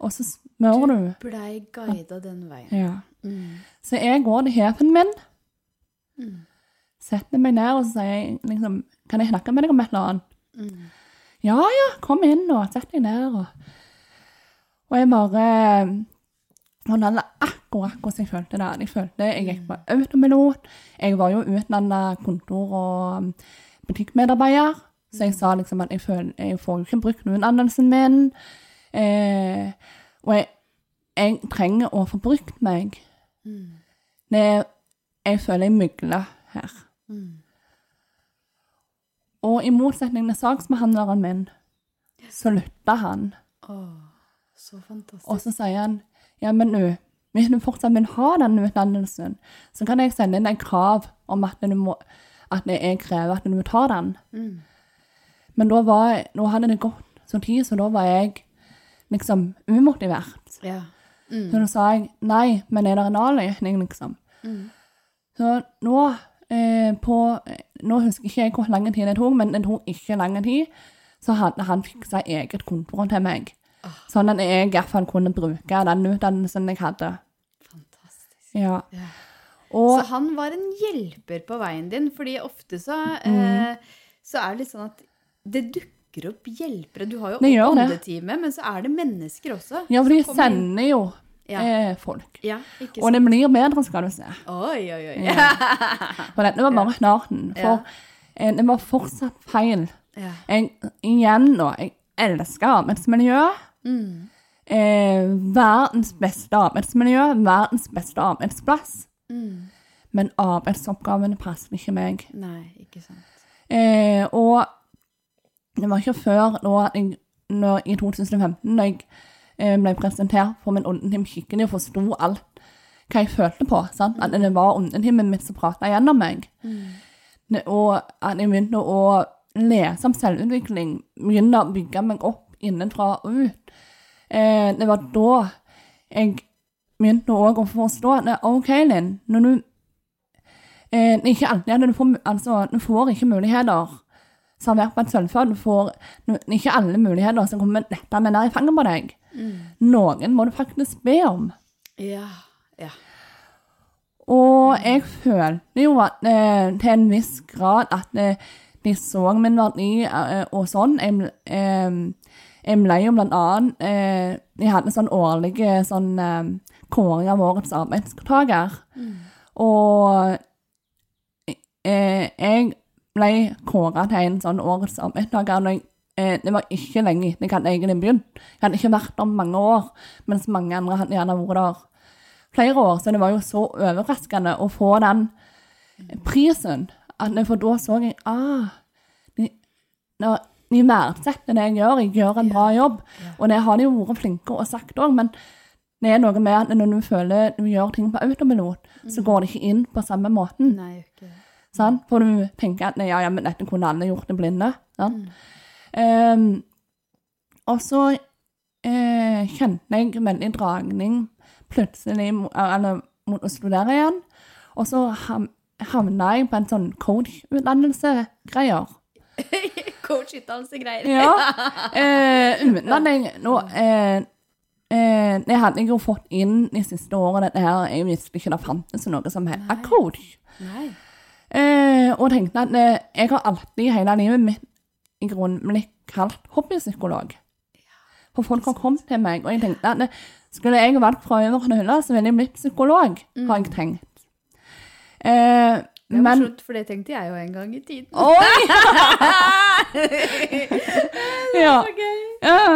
og så smører du. Blei guida den veien. Ja. Mm. Så jeg går til sjefen min, Mm. setter meg ned og så sier jeg liksom, kan jeg snakke med deg om et eller annet? Mm. Ja, ja, kom inn og sett deg ned. Og, og jeg bare Hun hadde akkurat hvordan jeg følte det. Jeg følte jeg gikk på autopilot. Jeg var jo utdanna kontor- og um, butikkmedarbeider, så jeg sa liksom at jeg, føler, jeg får jo ikke brukt noen utdannelsen min. Eh, og jeg, jeg trenger å få brukt meg. Mm. Det, jeg føler jeg mygler her. Mm. Og i motsetning til saksbehandleren min, så lytta han. Åh, så fantastisk. Og så sier han ja, men nå, hvis du fortsatt vil ha den utdannelsen, så kan jeg sende inn et krav om at, du må, at jeg krever at du tar den. Mm. Men da, var, da hadde det gått så tid, så da var jeg liksom umotivert. Ja. Mm. Så da sa jeg nei, men er det en avløsning, liksom? Mm. Så nå, eh, på, nå husker ikke jeg hvor lang tid det tok, men det tok ikke lang tid, så hadde han fiksa eget kontor til meg. Sånn at jeg i hvert fall kunne bruke den utdannelsen jeg hadde. Fantastisk. Ja. Ja. Og Så han var en hjelper på veien din, fordi ofte så, eh, så er det litt sånn at det dukker opp hjelpere. Du har jo åndetime, men så er det mennesker også. Ja, for de inn. sender jo Ja. eh, folk. Ja, Og det blir bedre, skal du se. Oi, oi, oi. Ja. (laughs) For dette var bare starten. Ja. For eh, det var fortsatt feil. Jeg, igjen nå, jeg elsker arbeidsmiljø. Mm. Eh, verdens beste arbeidsmiljø, verdens beste arbeidsplass. Mm. Men arbeidsoppgavene passer ikke meg. Nei, ikke sant. Eh, og det var ikke før nå, jeg, når, i 2015 da jeg eh, ble presentert for min åndeteam skikkelig og forsto alt hva jeg følte på. Sant? At det var åndetimen mitt som prata gjennom meg. Det- Og at jeg begynte å lese om selvutvikling, begynne å bygge meg opp innenfra og ut. Eh, det var da jeg begynte å forstå at OK, Linn, når du eh, ikke alltid du får, altså, du får ikke muligheter servert på et sølvfat. Du får ikke alle muligheter som kommer lettende ned i fanget på deg. Noen må du faktisk be om. Ja. Ja. Og jeg følte jo at eh, til en viss grad at eh, de så min verdi eh, og sånn. Jeg, eh, jeg ble jo blant annet eh, Jeg hadde sånn årlig sånn eh, kåring av årets arbeidstaker. Og eh, jeg ble kåra til en sånn årets arbeidstaker når jeg eh, det var ikke lenge etter jeg hadde egentlig begynt. Jeg hadde ikke vært der mange år, mens mange andre hadde gjerne vært der flere år, så det var jo så overraskende å få den prisen. For da så jeg ah, de, når, de verdsetter det jeg gjør, jeg gjør en bra jobb. Og det har de jo vært flinke og sagt òg, men det er noe med at når du føler du gjør ting på autopilot, så går det ikke inn på samme måten. Nei, ikke det. For du tenker at ja, ja, men dette kunne alle gjort det blinde. Sånn? Mm. Um, og så eh, kjente jeg veldig dragning plutselig eller, mot å studere igjen. Og så havna jeg på en sånn coach-utdannelse-greier. (laughs) Coach-utdannelse-greier. Ja. (laughs) Eh, jeg nå eh, eh, Det hadde jeg jo fått inn de siste årene, dette her. Jeg visste ikke det fantes noe som het coach. Nei. Eh, og tenkte at eh, jeg har alltid hele livet mitt i grunnen blitt kalt hobbypsykolog. For folk har kommet til meg, og jeg tenkte at eh, skulle jeg valgt fra øverste hylle, så ville jeg blitt psykolog, har jeg tenkt. Eh, Det men morsomt, for det tenkte jeg jo en gang i tiden. Oi! (laughs) er Så gøy.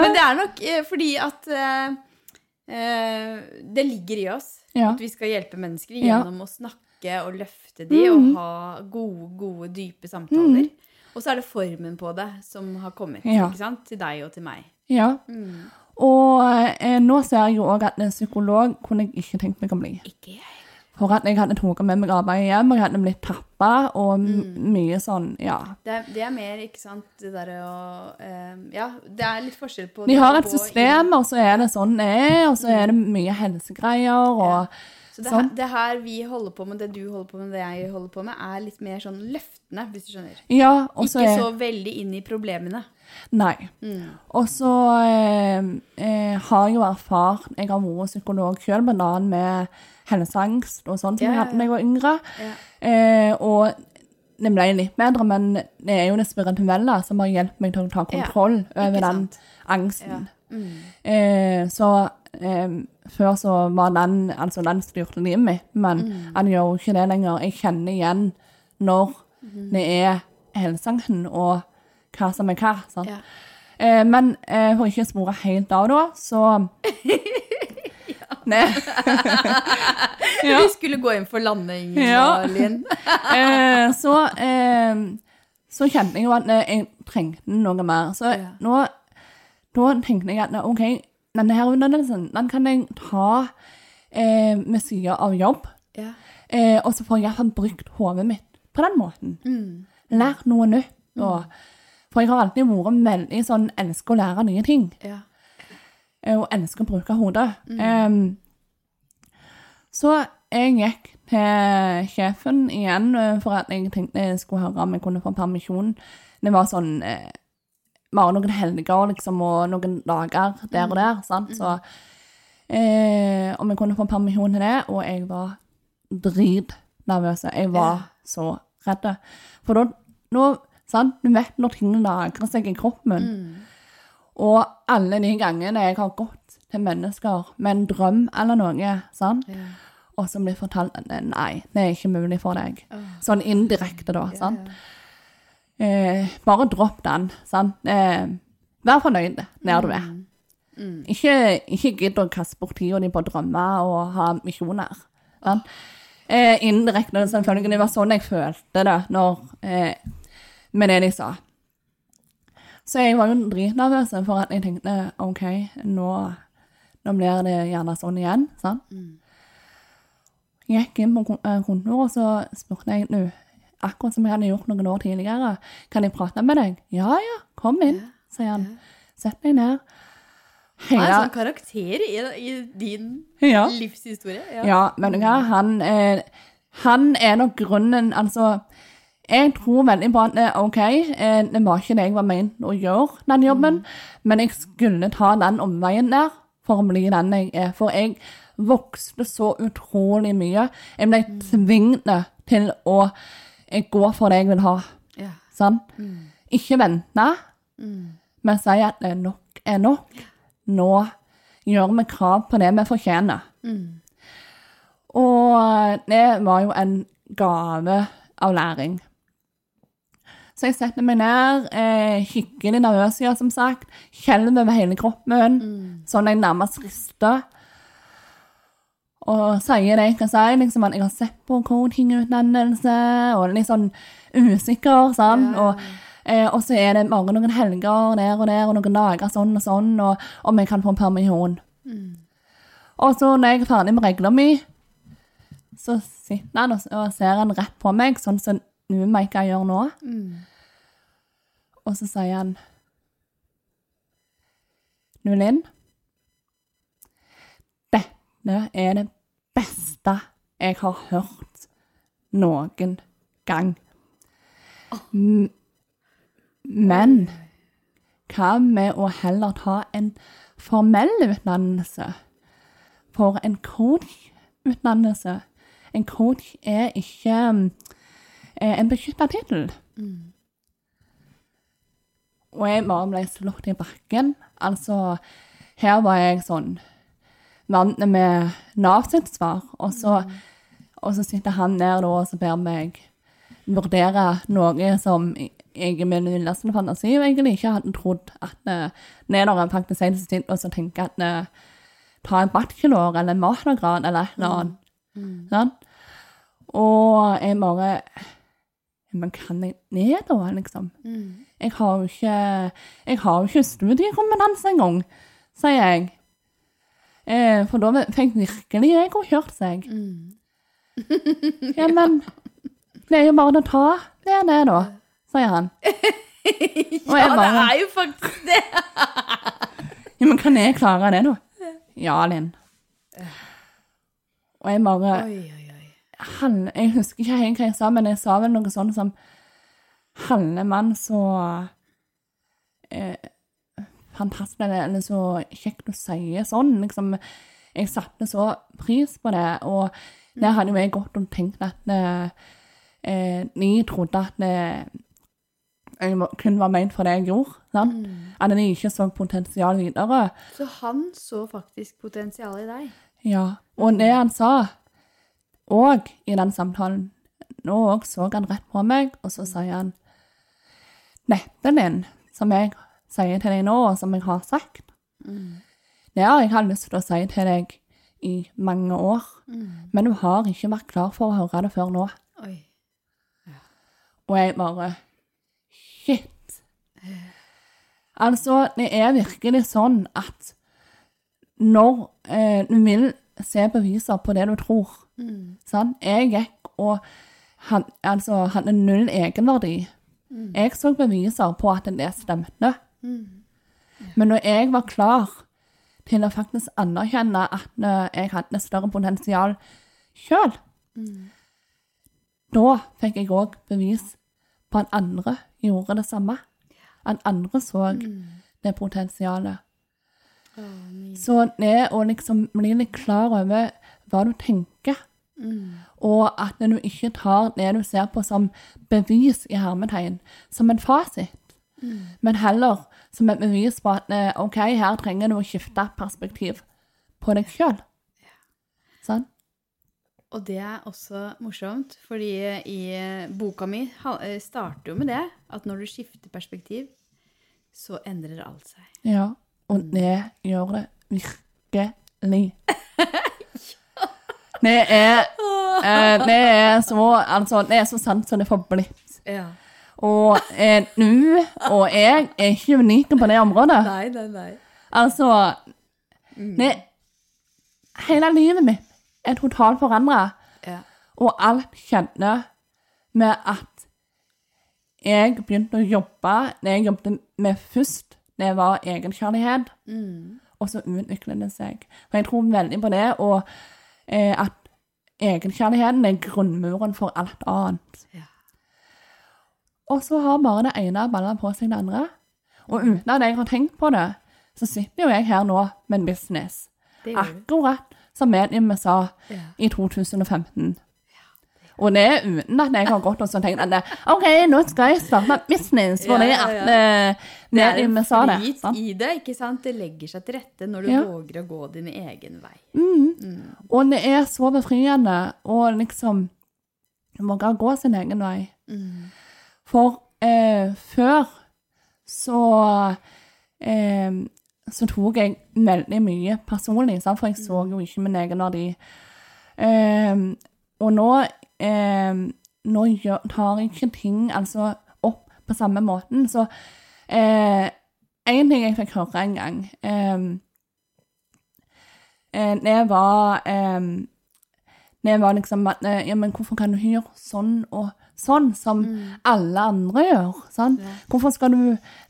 Men det er nok eh, fordi at eh, det ligger i oss Ja. at vi skal hjelpe mennesker Ja. gjennom å snakke og løfte de og Mhm. ha gode, gode, dype samtaler. Og så er det formen på det som har kommet Ja. til deg og til meg. ja. Mm. Og eh, nå ser jeg jo òg at en psykolog kunne jeg ikke tenkt meg å bli. Ikke jeg. For at jeg hadde tatt med meg arbeidet hjem, og jeg hadde blitt pappa og Mm. mye sånn, ja. Det er, det er mer, ikke sant, det derre å eh, Ja, det er litt forskjell på De har et system, og så er det sånn det er, og så er det mye helsegreier, og Så det, Sånn. her, det her vi holder på med, det du holder på med, det jeg holder på med, er litt mer sånn løftende, hvis du skjønner. ja, og så Ikke er så veldig inn i problemene. Nei. Mm. Og så eh, eh, har jeg jo erfart Jeg har vært psykolog sjøl, blant annet med helseangst og sånn som jeg hadde da jeg var yngre. Eh, og det ble litt bedre, men det er jo det spirituelle som har hjulpet meg til å ta kontroll over den angsten. Mm. Eh, så eh, før så var den Altså, den styrte livet mitt, men Mm. han gjør jo ikke det lenger. Jeg kjenner igjen når Mm-hmm. det er helseangsten og hva som er hva. sant? Ja. Eh, men eh, for ikke å spore helt av da, så. (laughs) (laughs) ja. Vi skulle gå inn for landing, Ja. Linn. (laughs) eh, så, eh, så kjente jeg jo at eh, jeg trengte noe mer. Så Ja. nå da tenkte jeg at OK, denne her utdannelsen den kan jeg ta eh, med sida av jobb. Ja. Eh, og så får jeg iallfall brukt hodet mitt på den måten. Mm. Lært noe nytt. Og, for jeg har alltid vært veldig sånn elsker å lære nye ting. ja. Eh, Og elsker å bruke hodet. Em, så jeg gikk til sjefen igjen eh, for at jeg tenkte jeg skulle høre om jeg kunne få permisjon. Det var sånn eh, bare noen helger liksom, og noen dager der og der. Sant? Så eh, om jeg kunne få permisjon til det, og jeg var dritnervøs. Jeg var Ja. så redd. For da, nå Sant? Du vet når ting lagrer seg i kroppen. Og alle de gangene jeg har gått til mennesker med en drøm eller noe, sant? Ja. og som blir fortalt at nei, det er ikke mulig for deg. Sånn indirekte, da. sant? Eh, bare dropp den. sant? Eh, vær fornøyd der du er. Ikke, ikke gidd å kaste bort tida di på drømmer og ha misjoner. sant? Eh, indirekte, selvfølgelig. Det var sånn jeg følte det når, eh, med det de sa. Så jeg var jo dritnervøs for at jeg tenkte OK, nå, nå blir det gjerne sånn igjen. sant? Jeg gikk inn på eh, kontoret, og så spurte jeg nå, akkurat som jeg hadde gjort noen år tidligere, kan jeg prate med deg? Ja, ja, kom inn, sier han. Sett deg ned. Han er en sånn karakter i, i din ja. livshistorie. Ja, men hva, han, eh, han er nok grunnen, altså, jeg tror veldig på at det, ok, eh, det var ikke det jeg var ment å gjøre den jobben, men jeg skulle ta den omveien der for å bli den jeg er, for jeg vokste så utrolig mye. Jeg ble tvunget til å eh, gå for det jeg vil ha, Ja. Mm. Ikke vente, men si at det nok er nok. Nå gjør vi krav på det vi fortjener. Og det var jo en gave av læring. Så jeg setter meg ned, eh, skikkelig nervøs, ja, som sagt. Skjelver over hele kroppen, sånn jeg nærmest rister. Og sier det jeg kan si, liksom at jeg har sett på coachingutdannelse, og litt sånn usikker, sant. Og, eh, og så er det bare noen helger der og der, og noen dager sånn og sånn, og om jeg kan få en permisjon. Og så når jeg er ferdig med regla mi, så sitter han og og ser han rett på meg, sånn som Umika gjør nå. Og så sier han Du, Linn. Dette er det beste jeg har hørt noen gang. M- Men hva med å heller ta en formell utdannelse? For en coach-utdannelse En coach er ikke en beskytta tittel. Og jeg bare ble slått i bakken. Altså, her var jeg sånn vant med Nav sitt svar, og så, og så sitter han der og så ber meg vurdere noe som jeg i min villeste fantasi egentlig ikke hadde trodd at uh, Nederen faktisk sier det sitt, og så tenker at eh, ta en bachelor eller en mastergrad eller eller annet. Sånn? Og jeg bare Men kan jeg ned da, liksom? Jeg har jo ikke Jeg har jo ikke studiekompetanse engang, sier jeg. Eh, for da fikk virkelig jeg å kjørt seg. (laughs) Ja, men det er jo bare å ta det, det, da, sier han. (laughs) ja, bare, det er jo faktisk det! (laughs) Ja, men kan jeg klare det, da? Ja, Linn. Og jeg bare Oi, oi, halv, Jeg husker ikke helt hva jeg sa, men jeg sa vel noe sånn som Halve mann, så eh, Fantastisk, eller, så kjekt å si sånn. Liksom, jeg satte så pris på det, og det hadde jo jeg gått og tenkt at eh, eh, de trodde at det jeg må- kun var ment for det jeg gjorde. Sant? At jeg ikke så potensial videre. Så han så faktisk potensial i deg. Ja, og det han sa, og i den samtalen, nå òg så han rett på meg, og så sier han, dette din, som jeg sier til deg nå, og som jeg har sagt, det har jeg hatt lyst til å si til deg i mange år, men du har ikke vært klar for å høre det før nå. Oi. Og jeg bare Shit. Altså, det er virkelig sånn at når eh, du vil se beviser på det du tror sant? Jeg gikk og han, altså, hadde null egenverdi. Jeg så beviser på at det stemte. Men når jeg var klar til å faktisk anerkjenne at eh, jeg hadde større potensial sjøl, da fikk jeg òg bevis på at andre gjorde det samme. At andre så det potensialet. Så det å liksom bli litt klar over hva du tenker, Og at du ikke tar det du ser på som bevis i hermetegn, som en fasit, men heller som et bevis på at eh, OK, her trenger du å skifte perspektiv på deg sjøl. Sånn? Og det er også morsomt, fordi i boka mi eh, starter jo med det, at når du skifter perspektiv, så endrer alt seg. Ja. Og det gjør det virkelig. (laughs) Det er, eh, vi er så Altså, det er så sant som det får blitt. Ja. Og eh, du og jeg er ikke unike på det området. Nei, nei, nei. Altså det, Hele livet mitt er totalt forandra, Ja. og alt skjedde med at jeg begynte å jobbe Det jeg jobbet med først, det var egenkjærlighet. Mm. Og så utvikler det seg. For jeg tror veldig på det, og eh, at egenkjærligheten er grunnmuren for alt annet. Ja. Og så har bare det ene balla på seg det andre. Og uten at jeg har tenkt på det, så sitter jo jeg her nå med en business. Akkurat som mediene sa Ja. i 2015. Og det er uten at jeg har gått og så tenkt at OK, nå skal jeg starte business, fordi Ja, ja, at ja. eh, Det er en det. i det, ikke sant? Det legger seg til rette når du våger å gå din egen vei. Og det er så befriende å liksom våge å gå sin egen vei. For eh, før så eh, så tok jeg veldig mye personlig, sant? for jeg så jo ikke min egen verdi. Eh, og nå, eh, nå gjør, tar jeg ikke ting altså, opp på samme måten. Så eh, en ting jeg fikk høre en gang eh, eh, Det var eh, Det var liksom at eh, Ja, men hvorfor kan du ikke gjøre sånn og sånn som alle andre gjør? Sånn? Ja. Hvorfor skal du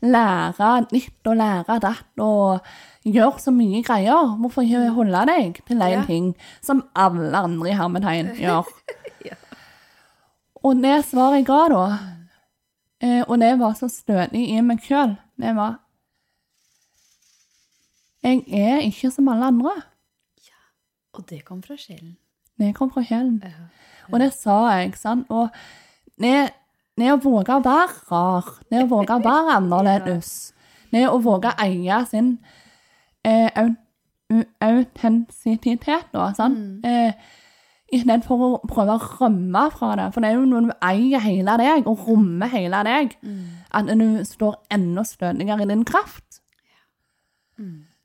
lære nytt og lære datt og gjøre så mye greier? Hvorfor ikke holde deg til én Ja. ting som alle andre i hermetegn (laughs) gjør? Ja. Og det svaret jeg ga da, eh, og det var så stødig i meg sjøl, det var Jeg er ikke som alle andre. Og det kom fra sjelen. Det kom fra sjelen. Ja. Og det sa jeg, sant. Og det, det å våge å være rar, det å våge å være (laughs) annerledes, det å våge å eie sin eh, autentisitet, da, sant. Eh, Istedenfor å prøve å rømme fra det. For det er jo når du eier hele deg, og rommer hele deg, at du står enda stødigere i din kraft.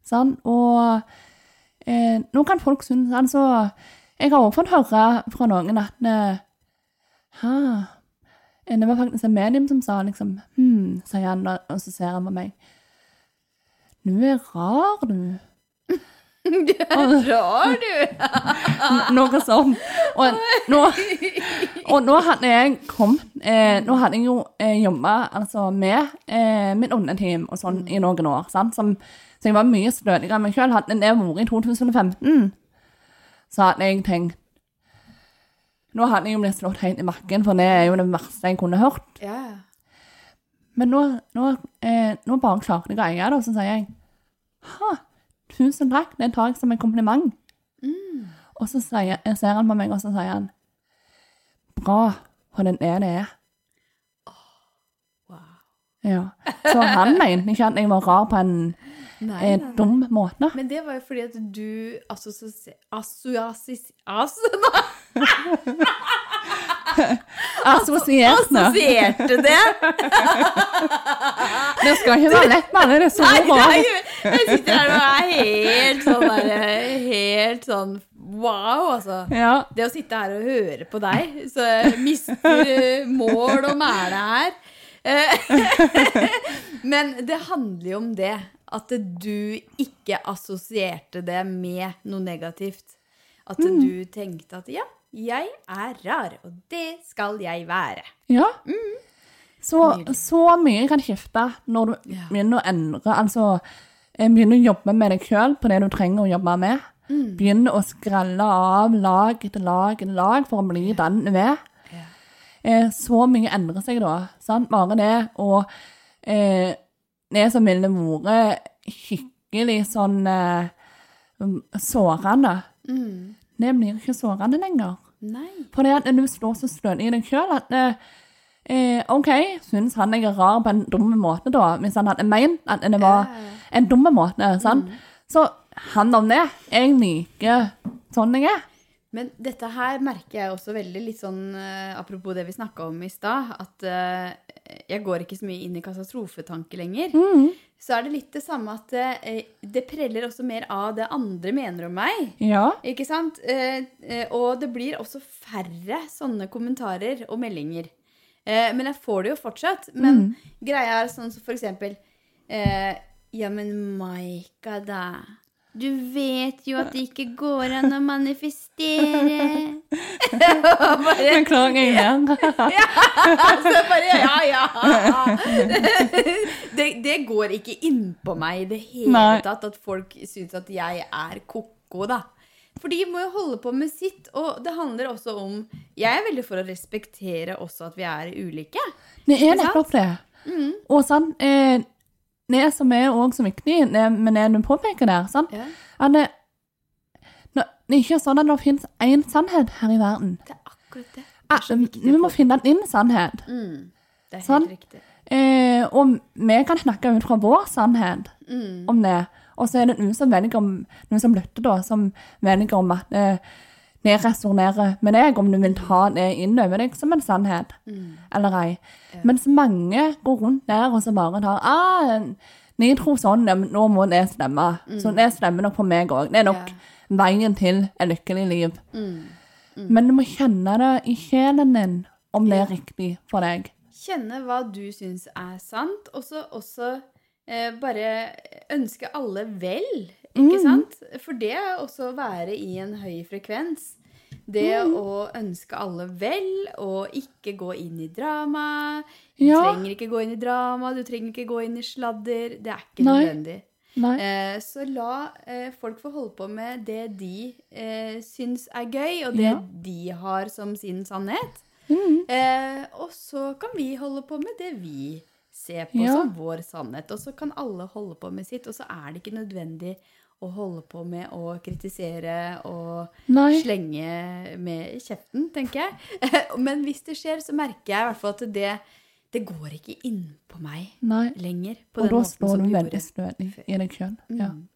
Sånn, og eh, nå kan folk synes altså, Jeg har også fått høre fra noen at ha, Eh, Det var faktisk en medium som sa liksom Hm, sier han, og så ser han på meg. Du er rar, du. (laughs) Du er rar, du! Noe sånt. Og nå, og nå hadde jeg kommet eh, Nå hadde jeg jo eh, jobba altså, med eh, mitt underteam og sånn i noen år. Som, så jeg var mye stødigere enn meg sjøl. Hadde det vært i 2015, så hadde jeg tenkt Nå hadde jeg jo blitt slått helt i bakken, for det er jo det verste jeg kunne hørt. Yeah. Men nå, nå, eh, nå bare klarte jeg å eie det, og så sier jeg Ha, tusen takk, det tar jeg som en kompliment. Og så sier, ser han på meg, og så sier han Bra, for den er det er. Wow. Ja. Så han mente ikke at jeg var rar på en Nei, eh, nei, nei. dum måte. Men det var jo fordi at du assosiasi... Assosiasis... Ass... (laughs) Assosierte. assosierte det! (laughs) Det skal ikke være lett med alle disse Nei, ordene. Jeg sitter her og er helt sånn der Helt sånn wow, altså. Ja. Det å sitte her og høre på deg, så jeg mister eh, mål og mæle her. Eh, (laughs) Men det handler jo om det. At du ikke assosierte det med noe negativt. At du tenkte at ja, jeg er rar, og det skal jeg være. ja. Så, så mye kan skifte når du Ja. begynner å endre Altså eh, begynner å jobbe med deg sjøl på det du trenger å jobbe med. Begynner å skrelle av lag etter lag etter lag for å bli den du er. Ja. Eh, så mye endrer seg da. Sant? Bare det og eh, Det som ville vært skikkelig sånn eh, sårende, Mm. det blir ikke sårende lenger. Nei. det at du står så stødig i deg sjøl at eh, eh, OK, syns han jeg er rar på en dum måte, da, hvis han hadde ment at det var en dum måte. sant? Så han om det. Jeg liker sånn jeg er. Men dette her merker jeg også veldig litt sånn eh, Apropos det vi snakka om i stad, at eh, jeg går ikke så mye inn i katastrofetanke lenger. Så er det litt det samme at eh, det preller også mer av det andre mener om meg. Ja. Ikke sant? Eh, eh, og det blir også færre sånne kommentarer og meldinger. Eh, men jeg får det jo fortsatt. Men greia er sånn som for eksempel eh, Ja, men Maika, da. Du vet jo at det ikke går an å manifestere. (laughs) bare, Beklager igjen. så bare Ja, ja. det, det går ikke innpå meg i det hele Nei. tatt at folk syns at jeg er ko-ko, da. For de må jo holde på med sitt, og det handler også om Jeg er veldig for å respektere også at vi er ulike. Det er nettopp det. Og sånn, eh, det som er også så viktig men med det du påpeker der, sant? Ja. at det, nå- det er ikke sånn at det finnes én sannhet her i verden. Det er akkurat det. Ah, Vi må finne din sannhet. Mm, det er helt Sånn. riktig. Eh, og vi kan snakke ut fra vår sannhet Mm. om det. Og så er det noen som velger om, noen som lytter da, som velger om at eh, det resonnerer med deg, om du vil ta det inn over deg som en sannhet, Mm. eller ei. Mens mange går rundt der og så bare tar ah, Ni tror sånn, ja, nå må det stemme. Så det stemmer nok på meg òg. Det er nok Mm. Ja. veien til et lykkelig liv. Mm. Men du må kjenne det i sjelen din om det er riktig for deg. Kjenne hva du syns er sant, og så også eh, bare ønske alle vel, ikke Mm. sant? For det er også å være i en høy frekvens. Det å ønske alle vel, og ikke gå inn i drama. Du Ja. trenger ikke gå inn i drama, du trenger ikke gå inn i sladder. Det er ikke Nei. nødvendig. Nei. Eh, så la eh, folk få holde på med det de eh, syns er gøy, og det Ja. de har som sin sannhet. Mm. Eh, og så kan vi holde på med det vi ser på Ja. som vår sannhet. Og så kan alle holde på med sitt, og så er det ikke nødvendig å holde på med å kritisere og Nei. slenge med kjeften, tenker jeg. (laughs) Men hvis det skjer, så merker jeg i hvert fall at det, det går ikke inn på meg Nei. lenger. På Og den da står du veldig stødig i deg sjøl. Ja. Mm.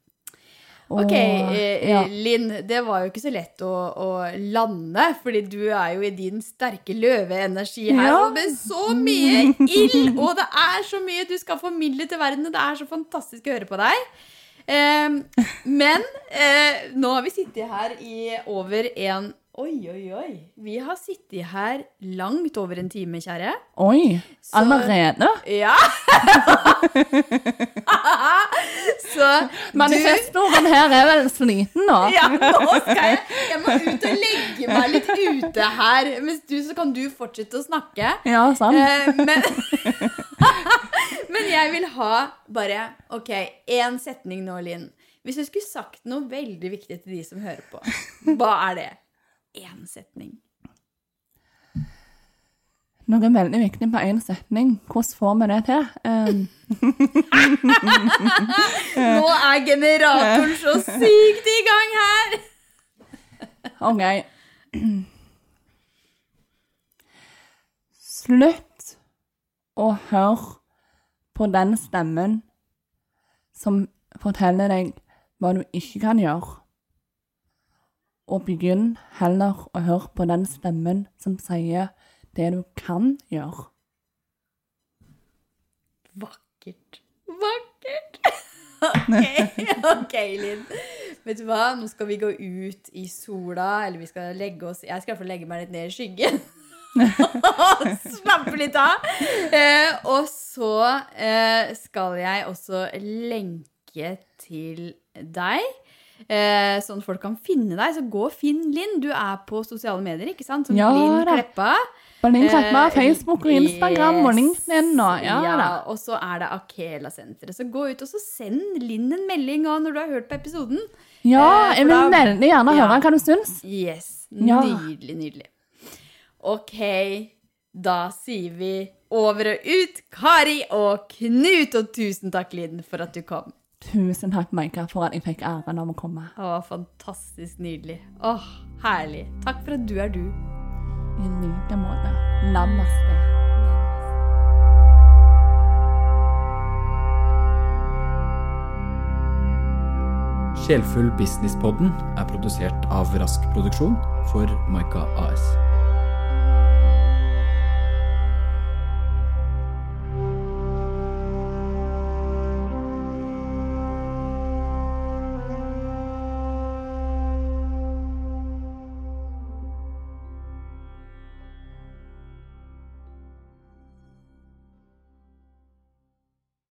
Ok, eh, ja. Linn, det var jo ikke så lett å, å lande, fordi du er jo i din sterke løveenergi her, Ja. og med så mye (laughs) ild, og det er så mye du skal formidle til verden, og det er så fantastisk å høre på deg. Em, men eh, nå har vi sittet her i over en Oi, oi, oi. Vi har sittet her langt over en time, kjære. Oi, Så- allerede? Ja! (laughs) så Manifestoren her er vel sliten nå? Ja, nå skal jeg Jeg må ut og legge meg litt ute her. Mens du, så kan du fortsette å snakke. Ja, sant. Eh, men, (laughs) men jeg vil ha bare OK, én setning nå, Linn. Hvis du skulle sagt noe veldig viktig til de som hører på, hva er det? Én setning. Noe veldig viktig på én setning. Hvordan får vi det til? Um, (laughs) Nå er generatoren så sykt i gang her! OK. Slutt å høre på den stemmen som forteller deg hva du ikke kan gjøre. Og begynn heller å høre på den stemmen som sier det du kan gjøre. Vakkert. Vakkert. (laughs) Ok, ok, Linn. Vet du hva? Nå skal vi gå ut i sola, eller vi skal legge oss Jeg skal i hvert fall legge meg litt ned i skyggen. (laughs) Slappe litt av. Eh, og så eh, skal jeg også lenke til deg. Eh, sånn folk kan finne deg. Så gå og finn Linn. Du er på sosiale medier, ikke sant? Som Ja Linn. Kleppa. Eh, Facebook og Instagram og LinkedIn og ja, da. Og så er det Akela-senteret. Så gå ut og så send Linn en melding når du har hørt på episoden. Ja, Eh, jeg vil da- gjerne Ja. høre hva du syns. Yes. Nydelig, nydelig. OK, da sier vi over og ut, Kari og Knut, og tusen takk, Liden, for at du kom. Tusen takk, Maika, for at jeg fikk æren av å komme. Å, fantastisk nydelig. Åh, herlig. Takk for at du er du. I like måte. Namaste. Sjelfull Businesspodden er produsert av Rask Produksjon for Maika AS.